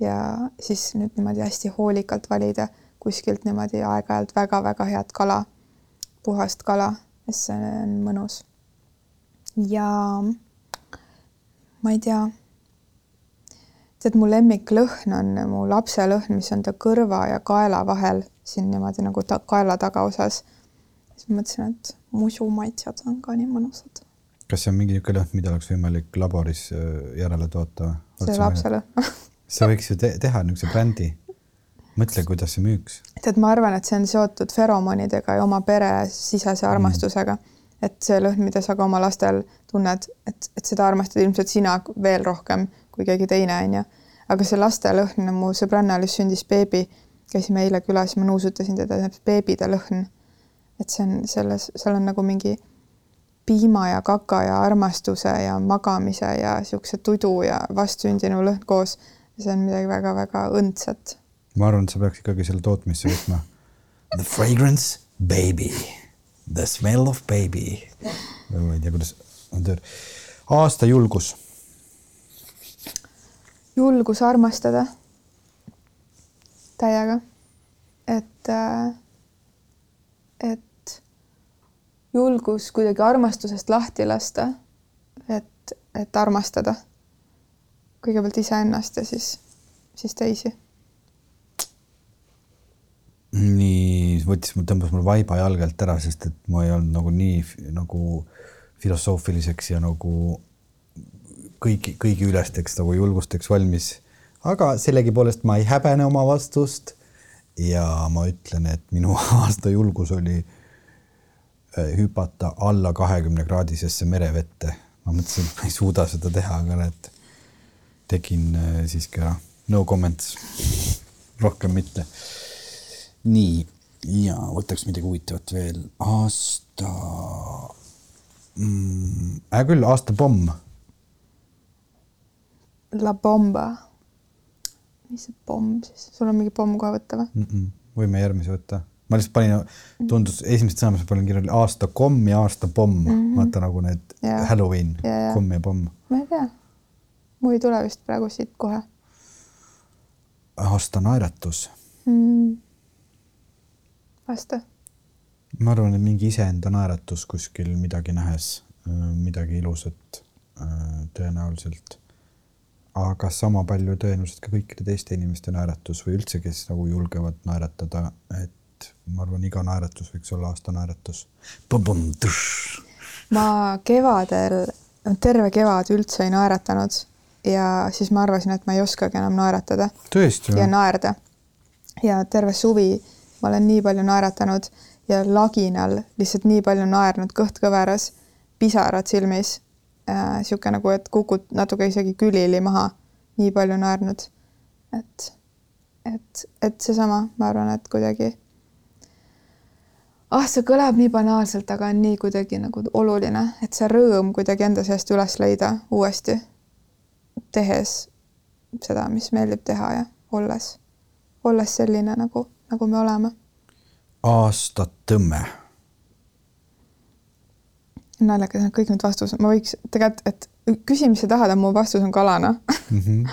ja siis nüüd niimoodi hästi hoolikalt valida kuskilt niimoodi aeg-ajalt väga-väga head kala, puhast kala, sest see on mõnus. ja ma ei tea tead, mu lemmiklõhn on mu lapse lõhn, mis on ta kõrva ja kaela vahel siin niimoodi nagu ta kaela tagaosas. siis mõtlesin, et musumaitsed on ka nii mõnusad. Kas see on mingi niisugune lõhn, mida oleks võimalik laboris äh, järele toota? see lapse lõhn sa võiks ju te teha niisuguse brändi. mõtle, kuidas see müüks. tead, ma arvan, et see on seotud feromonidega ja oma peresisese armastusega mm et see lõhn, mida sa ka oma lastel tunned, et, et seda armastad ilmselt sina veel rohkem kui keegi teine, onju. aga see laste lõhn, mu sõbrannal just sündis beebi käisime eile külas, ma nuusutasin teda, beebide lõhn. et see on selles, seal on nagu mingi piima ja kaka ja armastuse ja magamise ja siukse tudu ja vastsündinu lõhn koos. see on midagi väga-väga õndset. ma arvan, et sa peaks ikkagi selle tootmisse võtma. The fragrance baby, the smell of baby. ma ei tea, kuidas on töö. aasta julgus. julgus armastada täiega. et, äh, et julgus kuidagi armastusest lahti lasta, et, et armastada kõigepealt iseennast ja siis, siis teisi. nii, võttis, tõmbas mul vaiba jalgalt ära, sest et ma ei olnud nagu nii nagu filosoofiliseks ja nagu kõigi, kõigi ülesteks nagu julgusteks valmis aga sellegipoolest ma ei häbene oma vastust. ja ma ütlen, et minu aasta julgus oli hüpata alla kahekümne kraadisesse merevette. ma mõtlesin, et ma ei suuda seda teha, aga näed, tegin äh, siiski ära. no comments, rohkem mitte. nii, ja võtaks midagi huvitavat veel. aasta mm,, hea küll, aasta pomm. La bomba mis see pomm siis, sul on mingi pomm kohe võtta või mm? -mm. võime järgmise võtta. Ma lihtsalt panin, tundus esimest sõna, mis ma panin kirja, oli aasta komm ja aasta pomm mm. -hmm. vaata nagu need ja. Halloween, komm ja pomm. ma ei tea. mul ei tule vist praegu siit kohe. aasta naeratus mm.. vasta. ma arvan, et mingi iseenda naeratus kuskil midagi nähes, midagi ilusat tõenäoliselt aga sama palju tõenäoliselt ka kõikide teiste inimeste naeratus või üldse, kes nagu julgevad naeratada, et ma arvan, iga naeratus võiks olla aasta naeratus. ma kevadel, terve kevad üldse ei naeratanud ja siis ma arvasin, et ma ei oskagi enam naeratada. ja naerda. ja terve suvi ma olen nii palju naeratanud ja laginal lihtsalt nii palju naernud, kõht kõveras, pisarad silmis niisugune äh, nagu, et kukud natuke isegi külili maha, nii palju naernud. et, et, et seesama, ma arvan, et kuidagi ah, see kõlab nii banaalselt, aga on nii kuidagi nagu oluline, et see rõõm kuidagi enda seest üles leida uuesti, tehes seda, mis meeldib teha ja olles, olles selline nagu, nagu me oleme. aastatõmme naljakas, kõik need vastused, ma võiks tegelikult, et küsi, mis sa tahad, aga mu vastus on kalana mm.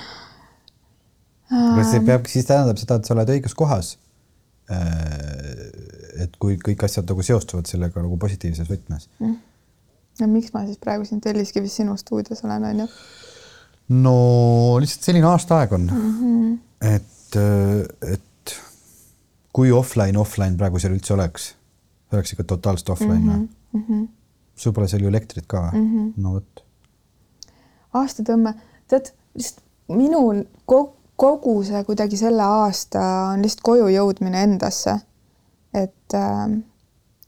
-hmm. see peab, siis tähendab seda, et sa oled õiges kohas. Äh, et kui kõik asjad nagu seostuvad sellega nagu positiivses võtmes mm.. no miks ma siis praegu siin Telliskivis sinu stuudios olen, onju? no lihtsalt selline aastaaeg on mm. -hmm. et, äh, et kui offline, offline praegu seal üldse oleks, oleks ikka totaalselt offline mm. -hmm. Mm -hmm sul pole seal ju elektrit ka mm? -hmm. no vot. aastatõmme, tead, lihtsalt minul kogu see kuidagi selle aasta on lihtsalt koju jõudmine endasse. Et, ähm,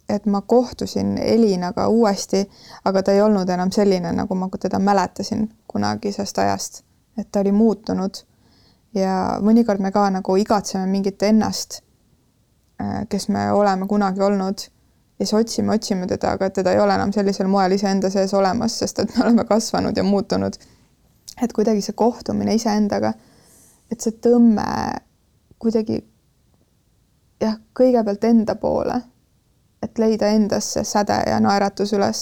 et ma kohtusin Elinaga uuesti, aga ta ei olnud enam selline, nagu ma teda mäletasin kunagisest ajast, et ta oli muutunud. ja mõnikord me ka nagu igatseme mingit ennast, äh, kes me oleme kunagi olnud ja siis otsime, otsime teda, aga teda ei ole enam sellisel moel iseenda sees olemas, sest et me oleme kasvanud ja muutunud. et kuidagi see kohtumine iseendaga, et see tõmme kuidagi jah, kõigepealt enda poole, et leida endas see säde ja naeratus üles,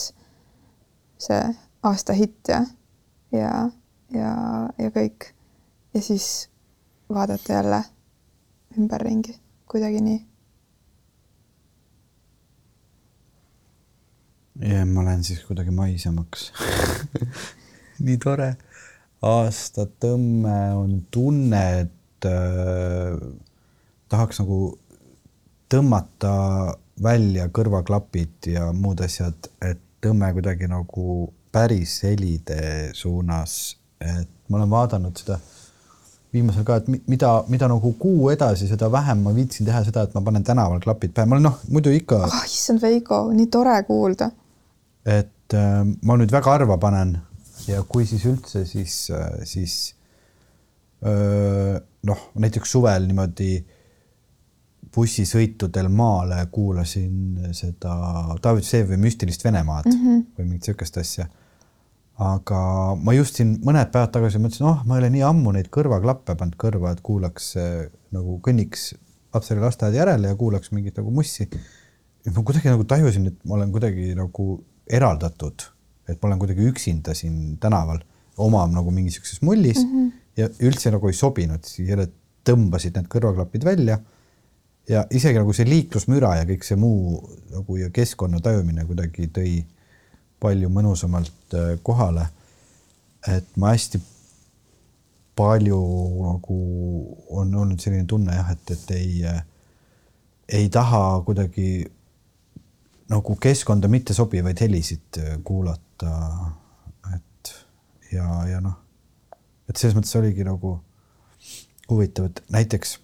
see aasta hitt ja, ja, ja, ja kõik. ja siis vaadata jälle ümberringi, kuidagi nii. ja ma lähen siis kuidagi maisemaks nii tore. aastatõmme on tunne, et äh, tahaks nagu tõmmata välja kõrvaklapid ja muud asjad, et tõmme kuidagi nagu päris helide suunas, et ma olen vaadanud seda viimasel ka, et mida, mida nagu kuu edasi, seda vähem ma viitsin teha seda, et ma panen tänaval klapid pähe, ma olen noh, muidu ikka oh,. issand, Veiko, nii tore kuulda. et äh, ma nüüd väga harva panen ja kui siis üldse, siis äh,, siis äh, noh, näiteks suvel niimoodi bussisõitudel maale kuulasin seda David Vsevi müstilist Venemaad mm -hmm. või mingit niisugust asja. aga ma just siin mõned päevad tagasi mõtlesin, oh, ma ei ole nii ammu neid kõrvaklappe pannud kõrva, et kuulaks nagu kõnniks lapsele lasteaeda järele ja kuulaks mingit nagu mussi. ma kuidagi nagu tajusin, et ma olen kuidagi nagu eraldatud, et ma olen kuidagi üksinda siin tänaval oma nagu mingisuguses mullis mm -hmm. ja üldse nagu ei sobinud, tõmbasid need kõrvaklapid välja ja isegi nagu see liiklusmüra ja kõik see muu nagu ja keskkonna tajumine kuidagi tõi palju mõnusamalt äh, kohale. et ma hästi palju nagu on olnud selline tunne jah, et, et ei, äh, ei taha kuidagi nagu keskkonda mittesobivaid helisid äh, kuulata. et ja, ja noh, et selles mõttes oligi nagu huvitav, et näiteks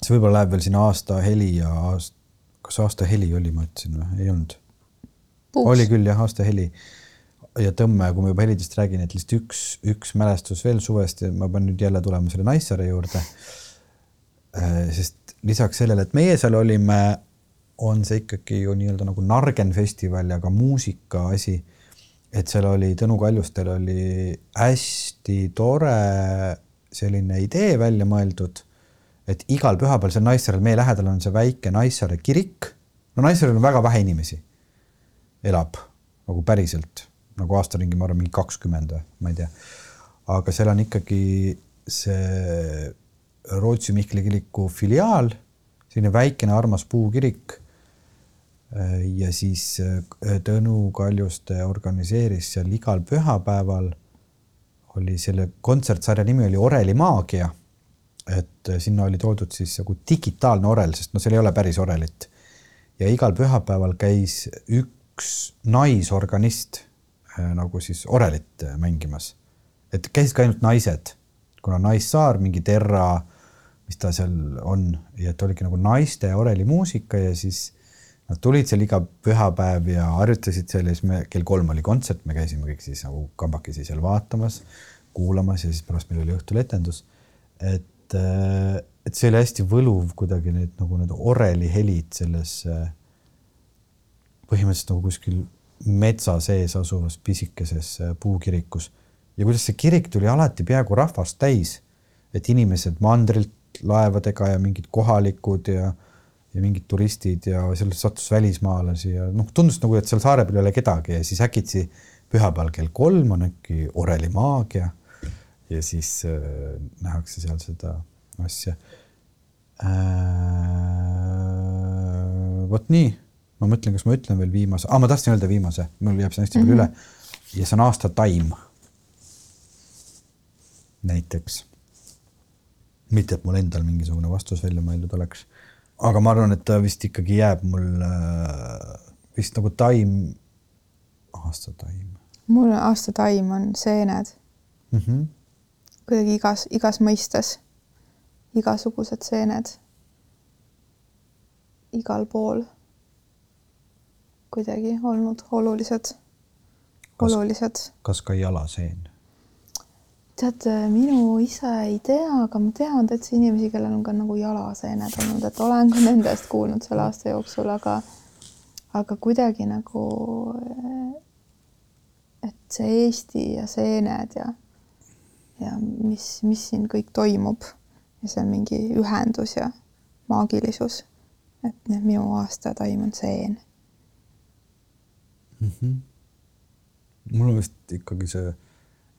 see võib-olla läheb veel sinna aasta heli ja aast-, kas aasta heli oli, ma ütlesin või, ei olnud? oli küll jah, aasta heli ja Tõmme, kui ma juba helidest räägin, et lihtsalt üks, üks mälestus veel suvest ja ma pean nüüd jälle tulema selle Naissaare juurde. Äh, sest lisaks sellele, et meie seal olime, on see ikkagi ju nii-öelda nagu Nargen festival ja ka muusika asi. et seal oli Tõnu Kaljustel oli hästi tore selline idee välja mõeldud et igal pühapäeval seal Naissaarel, meie lähedal on see väike Naissaare kirik. no Naissaarel on väga vähe inimesi, elab nagu päriselt nagu aasta ringi, ma arvan, mingi kakskümmend või ma ei tea. aga seal on ikkagi see Rootsi Mihkli kiriku filiaal, selline väikene armas puukirik. ja siis Tõnu Kaljuste organiseeris seal igal pühapäeval oli selle kontsertsarja nimi oli Oreli maagia et äh, sinna oli toodud siis nagu digitaalne orel, sest no seal ei ole päris orelit. ja igal pühapäeval käis üks naisorganist äh, nagu siis orelit äh, mängimas. et käisid ka ainult naised, kuna Naissaar, mingi Terra, mis ta seal on, ja et oligi nagu naiste orelimuusika ja siis nad tulid seal iga pühapäev ja harjutasid seal ja siis me kell kolm oli kontsert, me käisime kõik siis nagu kambakesi seal vaatamas, kuulamas ja siis pärast meil oli õhtul etendus. et et, äh, et see oli hästi võluv kuidagi need nagu need orelihelid selles äh, põhimõtteliselt nagu kuskil metsa sees asuvas pisikeses äh, puukirikus. Ja kuidas see kirik tuli alati peaaegu rahvast täis, et inimesed mandrilt laevadega ja mingid kohalikud ja ja mingid turistid ja sellest sattus välismaalasi ja noh, tundus nagu, et seal saare peal ei ole kedagi ja siis äkitsi pühapäeval kell kolm on äkki oreli maagia ja siis äh, nähakse seal seda asja äh,. vot nii, ma mõtlen, kas ma ütlen veel viimase ah,, ma tahtsin öelda viimase, mul jääb see hästi palju mm -hmm. üle ja see on aasta taim. näiteks. mitte, et mul endal mingisugune vastus välja mõeldud oleks, aga ma arvan, et ta vist ikkagi jääb mul äh, vist nagu taim, aasta taim. mul aasta taim on seened mm. -hmm kuidagi igas, igas mõistes, igasugused seened, igal pool kuidagi olnud olulised, olulised. kas ka jalaseen? tead, minu isa ei tea, aga ma tean täitsa inimesi, kellel on ka nagu jalaseened olnud, et olen ka nendest kuulnud selle aasta jooksul, aga aga kuidagi nagu, et see Eesti ja seened ja ja mis, mis siin kõik toimub. ja see on mingi ühendus ja maagilisus. et minu aastataim on seen mm. -hmm. mul on vist ikkagi see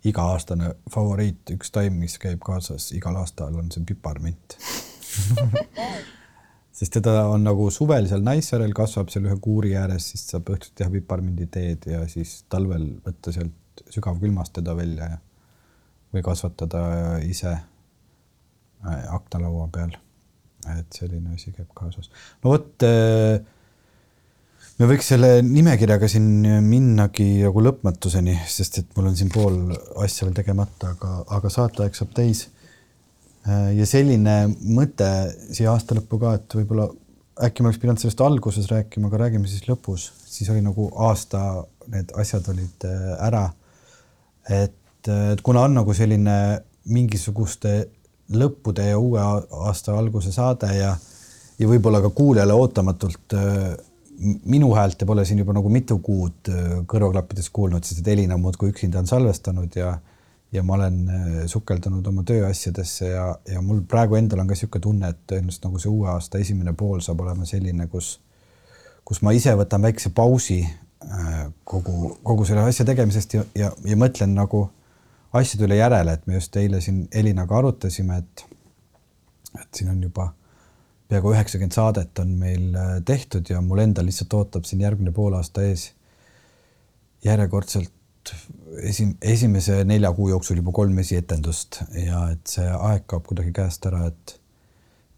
iga-aastane favoriit, üks taim, mis käib kaasas igal aastal, on see piparmint sest teda on nagu suvel seal Naissaarel kasvab seal ühe kuuri ääres, siis saab õhtuti teha piparminditeed ja siis talvel võtta sealt sügavkülmast teda välja ja või kasvatada ise äh, aknalaua peal. et selline asi käib kaasas. no vot äh, me võiks selle nimekirjaga siin minnagi nagu lõpmatuseni, sest et mul on siin pool asja veel tegemata, aga, aga saateaeg saab täis. ja selline mõte siia aasta lõppu ka, et võib-olla äkki ma oleks pidanud sellest alguses rääkima, aga räägime siis lõpus, siis oli nagu aasta, need asjad olid äh, ära. et, et kuna on nagu selline mingisuguste lõppude ja uue aasta alguse saade ja, ja võib-olla ka kuulajale ootamatult äh, minu häält pole siin juba nagu mitu kuud äh, kõrvaklappides kuulnud, sest et Elina muudkui üksinda on salvestanud ja ja ma olen äh, sukeldunud oma tööasjadesse ja, ja mul praegu endal on ka niisugune tunne, et tõenäoliselt nagu see uue aasta esimene pool saab olema selline, kus, kus ma ise võtan väikse pausi kogu, kogu selle asja tegemisest ja, ja, ja mõtlen nagu asjade üle järele, et me just eile siin Elinaga arutasime, et, et siin on juba peaaegu üheksakümmend saadet on meil äh, tehtud ja mul endal lihtsalt ootab siin järgmine poolaasta ees järjekordselt esim-, esimese nelja kuu jooksul juba kolm esietendust ja et see aeg kaob kuidagi käest ära, et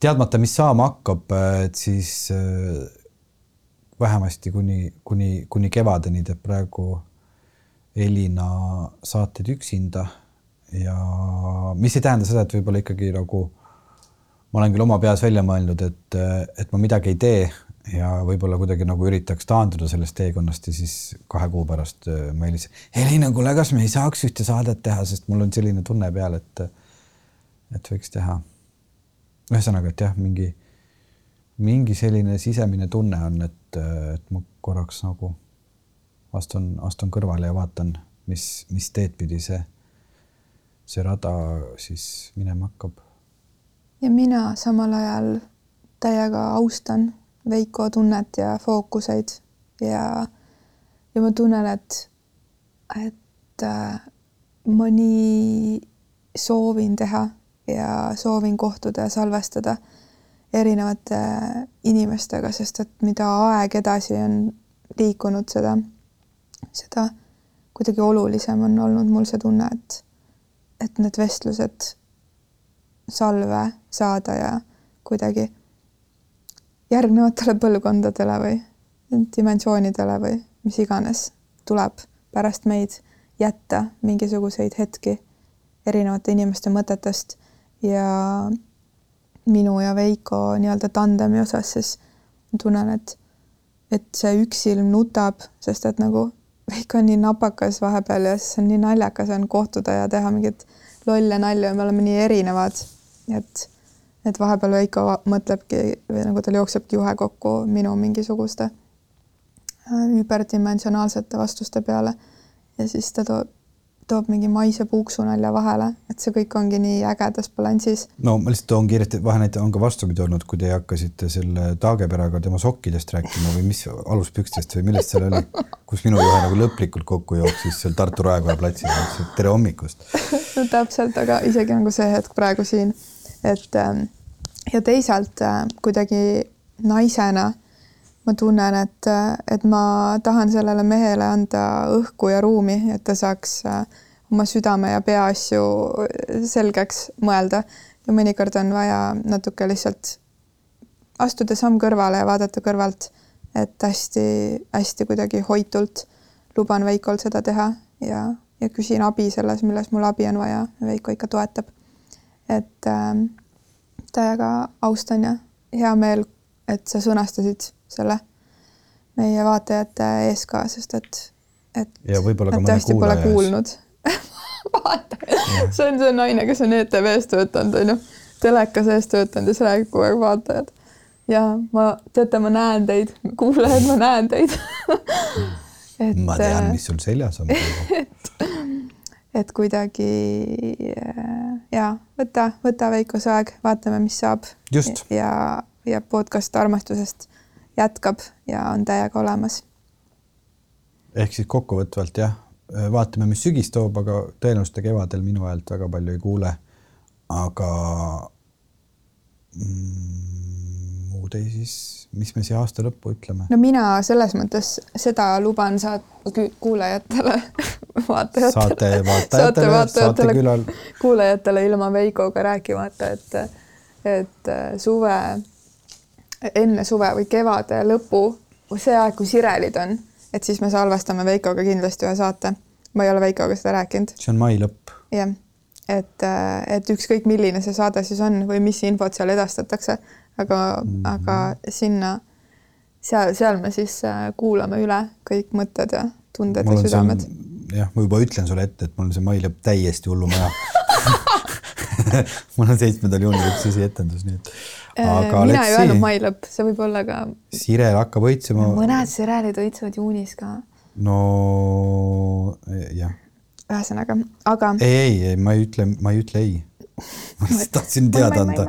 teadmata, mis saama hakkab, et siis äh, vähemasti kuni, kuni, kuni kevadeni teeb praegu Elina saateid üksinda ja mis ei tähenda seda, et võib-olla ikkagi nagu ma olen küll oma peas välja mõelnud, et, et ma midagi ei tee ja võib-olla kuidagi nagu üritaks taanduda sellest teekonnast ja siis kahe kuu pärast äh, ma helistasin, Helina, kuule, kas me ei saaks ühte saadet teha, sest mul on selline tunne peal, et, et võiks teha. ühesõnaga, et jah, mingi, mingi selline sisemine tunne on, et, et ma korraks nagu astun, astun kõrvale ja vaatan, mis, mis teed pidi see, see rada siis minema hakkab. Ja mina samal ajal täiega austan Veiko tunnet ja fookuseid ja, ja ma tunnen, et, et äh, ma nii soovin teha ja soovin kohtuda ja salvestada erinevate inimestega, sest et mida aeg edasi on liikunud, seda, seda kuidagi olulisem on olnud mul see tunne, et, et need vestlused salve saada ja kuidagi järgnevatele põlvkondadele või dimensioonidele või mis iganes tuleb pärast meid jätta mingisuguseid hetki erinevate inimeste mõtetest ja minu ja Veiko nii-öelda tandemi osas, siis tunnen, et, et see üks silm nutab, sest et nagu Veiko on nii napakas vahepeal ja siis on nii naljakas on kohtuda ja teha mingeid lolle nalju ja me oleme nii erinevad, et et vahepeal Veiko mõtlebki või nagu tal jooksebki juhe kokku minu mingisuguste äh, überdimensionaalsete vastuste peale. Ja siis ta toob, toob mingi maise puuksunalja vahele, et see kõik ongi nii ägedas balansis. no ma lihtsalt toon kiiresti vahenäite, on ka vastupidi olnud, kui te hakkasite selle Taageperaga tema sokkidest rääkima või mis aluspükstest või millest seal oli, kus minu juhe nagu lõplikult kokku jooksis seal Tartu Raekoja platsil, tere hommikust no täpselt, aga isegi nagu see hetk praegu siin et ähm, ja teisalt äh, kuidagi naisena ma tunnen, et, äh, et ma tahan sellele mehele anda õhku ja ruumi, et ta saaks äh, oma südame ja pea asju selgeks mõelda ja mõnikord on vaja natuke lihtsalt astuda samm kõrvale ja vaadata kõrvalt, et hästi-hästi kuidagi hoitult luban Veikol seda teha ja, ja küsin abi selles, milles mul abi on vaja. Veiko ikka toetab et äh, täiega austan ja hea meel, et sa sõnastasid selle meie vaatajate ees ka, sest et, et. ja võib-olla ka mõne kuulaja kuulnud vaata, see on see naine, kes on ETV-s töötanud, onju, telekas ees töötanud ja siis räägib kogu aeg vaatajad. ja ma, teate, ma näen teid, kuulajad, ma näen teid et. ma tean, mis sul seljas on et et kuidagi äh, ja võta, võta Veiko see aeg, vaatame, mis saab. ja, ja podcast armastusest jätkab ja on täiega olemas. ehk siis kokkuvõtvalt jah, vaatame, mis sügis toob, aga tõenäoliselt kevadel minu häält väga palju ei kuule. aga mm, muud ei siis, mis me siia aasta lõppu ütleme? no mina selles mõttes seda luban saat-, kuulajatele, vaatajatele. saate vaatajatele, saate külal. kuulajatele ilma Veikoga rääkimata, et, et suve, enne suve või kevade lõpu, see aeg, kui sirelid on, et siis me salvestame Veikoga kindlasti ühe saate. ma ei ole Veikoga seda rääkinud. see on mai lõpp. jah et, äh, et ükskõik, milline see saade siis on või mis infot seal edastatakse, aga mm, -hmm. aga sinna, seal, seal me siis äh, kuulame üle kõik mõtted ja tunded ja südamed. jah, ma juba ütlen sulle ette, et mul on see mai lõpp täiesti hullumaja mul on seitsmendal juunil üks esietendus, nii et aga mina ei öelnud mai lõpp, see võib olla ka. Sirel hakkab õitsema. mõned sirelid õitsevad juunis ka. no jah ühesõnaga, aga. ei, ei, ei, ma ei ütle, ma ei ütle ei. ma lihtsalt tahtsin teada anda,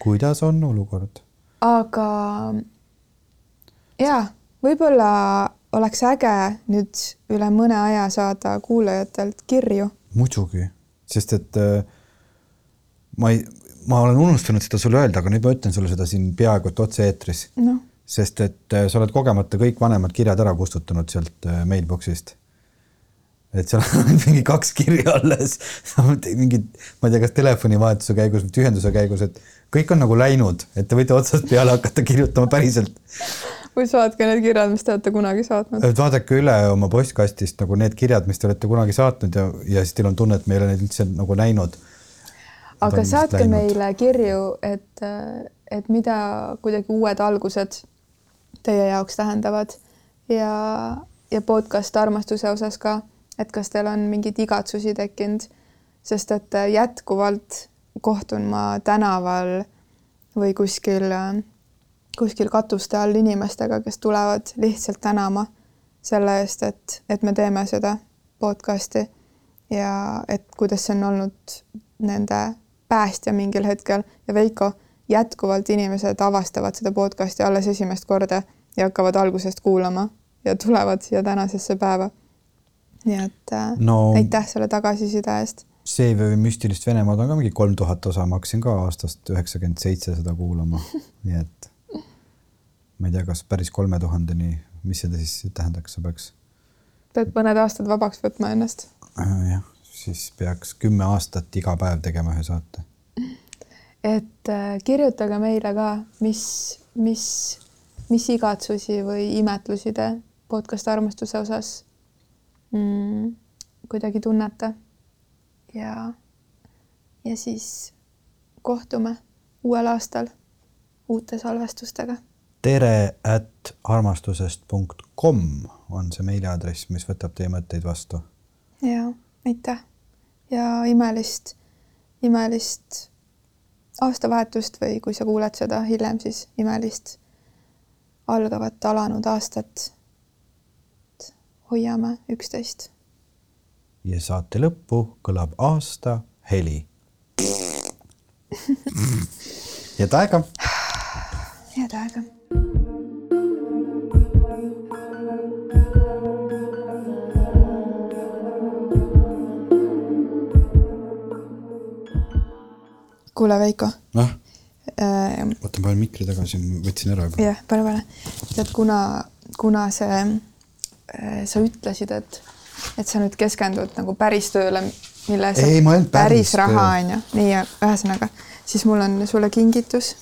kuidas on olukord. aga ja võib-olla oleks äge nüüd üle mõne aja saada kuulajatelt kirju. muidugi, sest et äh, ma ei, ma olen unustanud seda sulle öelda, aga nüüd ma ütlen sulle seda siin peaaegu et otse-eetris no.. sest et äh, sa oled kogemata kõik vanemad kirjad ära kustutanud sealt äh, mailbox'ist et seal on mingi kaks kirja alles, mingid, ma ei tea, kas telefonivahetuse käigus või tühjenduse käigus, et kõik on nagu läinud, et te võite otsast peale hakata kirjutama päriselt. või saatke need kirjad, mis te olete kunagi saatnud. et vaadake üle oma postkastist nagu need kirjad, mis te olete kunagi saatnud ja, ja siis teil on tunne, et me ei ole neid üldse nagu näinud. Aga saatke meile kirju, et, et mida kuidagi uued algused teie jaoks tähendavad ja, ja podcast armastuse osas ka et kas teil on mingeid igatsusi tekkinud, sest et äh, jätkuvalt kohtun ma tänaval või kuskil, äh, kuskil katuste all inimestega, kes tulevad lihtsalt tänama selle eest, et, et me teeme seda podcast'i ja et kuidas see on olnud nende päästja mingil hetkel ja Veiko, jätkuvalt inimesed avastavad seda podcast'i alles esimest korda ja hakkavad algusest kuulama ja tulevad siia tänasesse päeva nii et äh, no, aitäh selle tagasiside eest. CV või müstilist Venemaad on ka mingi kolm tuhat osa, ma hakkasin ka aastast üheksakümmend seitse seda kuulama nii et ma ei tea, kas päris kolme tuhandeni, mis seda siis tähendaks, sa peaks? pead mõned aastad vabaks võtma ennast. Äh, jah, siis peaks kümme aastat iga päev tegema ühe saate. et äh, kirjutage meile ka, mis, mis, mis igatsusi või imetlusi te podcast armastuse osas mm, kuidagi tunnete. ja, ja siis kohtume uuel aastal uute salvestustega. tere at armastusest punkt kom on see meiliaadress, mis võtab teie mõtteid vastu. ja aitäh ja imelist, imelist aastavahetust või kui sa kuuled seda hiljem, siis imelist algavat alanud aastat hoiame üksteist. ja saate lõppu kõlab aasta heli head aega. head aega. Kuule, Veiko. noh äh,? võtan panen mikri tagasi, võtsin ära juba. jah, pane, pane. tead, kuna, kuna see Äh, sa ütlesid, et, et sa nüüd keskendud nagu päris tööle, mille ei, ma ei olnud päris, päris raha on ju, nii ühesõnaga, siis mul on sulle kingitus.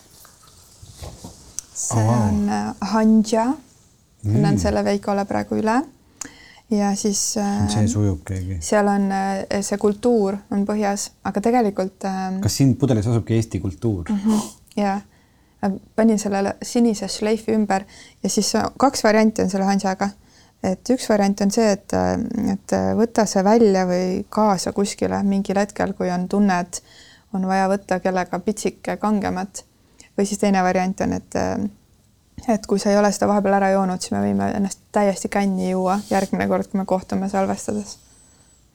see oh, wow. on äh, hanja mm., annan selle Veikole praegu üle ja siis äh, see sujub keegi. seal on see kultuur on põhjas, aga tegelikult. kas siin pudelis asubki Eesti kultuur mm? -hmm, ja panin sellele sinise šleifi ümber ja siis kaks varianti on selle hansaga et üks variant on see, et, et võta see välja või kaasa kuskile mingil hetkel, kui on tunne, et on vaja võtta kellega pitsike kangemat. või siis teine variant on, et et kui sa ei ole seda vahepeal ära joonud, siis me võime ennast täiesti känni juua järgmine kord, kui me kohtume salvestades.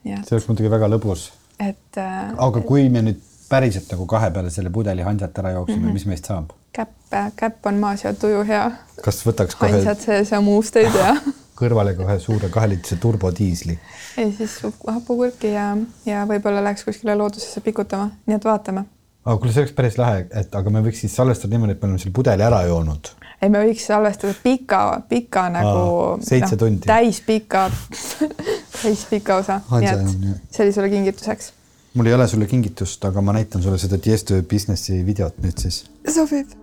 see oleks muidugi väga lõbus. et äh,. aga kui me nüüd päriselt nagu kahe peale selle pudeli hansat ära jooksime mm, -hmm. mis meist saab? käpp, käpp on maas ja tuju hea. kas võtaks kohe? hansad sees ja muust ei tea kõrvale kohe suure kaheliitrise turbodiisli. ei, siis hapukurki ja, ja võib-olla läheks kuskile loodusesse pikutama, nii et vaatame. aga kuule, see oleks päris lahe, et aga me võiks siis salvestada niimoodi, et me oleme selle pudeli ära joonud. Ei, me võiks salvestada pika, pika nagu. seitse no, tundi. täispika täispika osa, nii et see oli sulle kingituseks mul ei ole sulle kingitust, aga ma näitan sulle seda Tiesto Businessi videot nüüd siis. sobib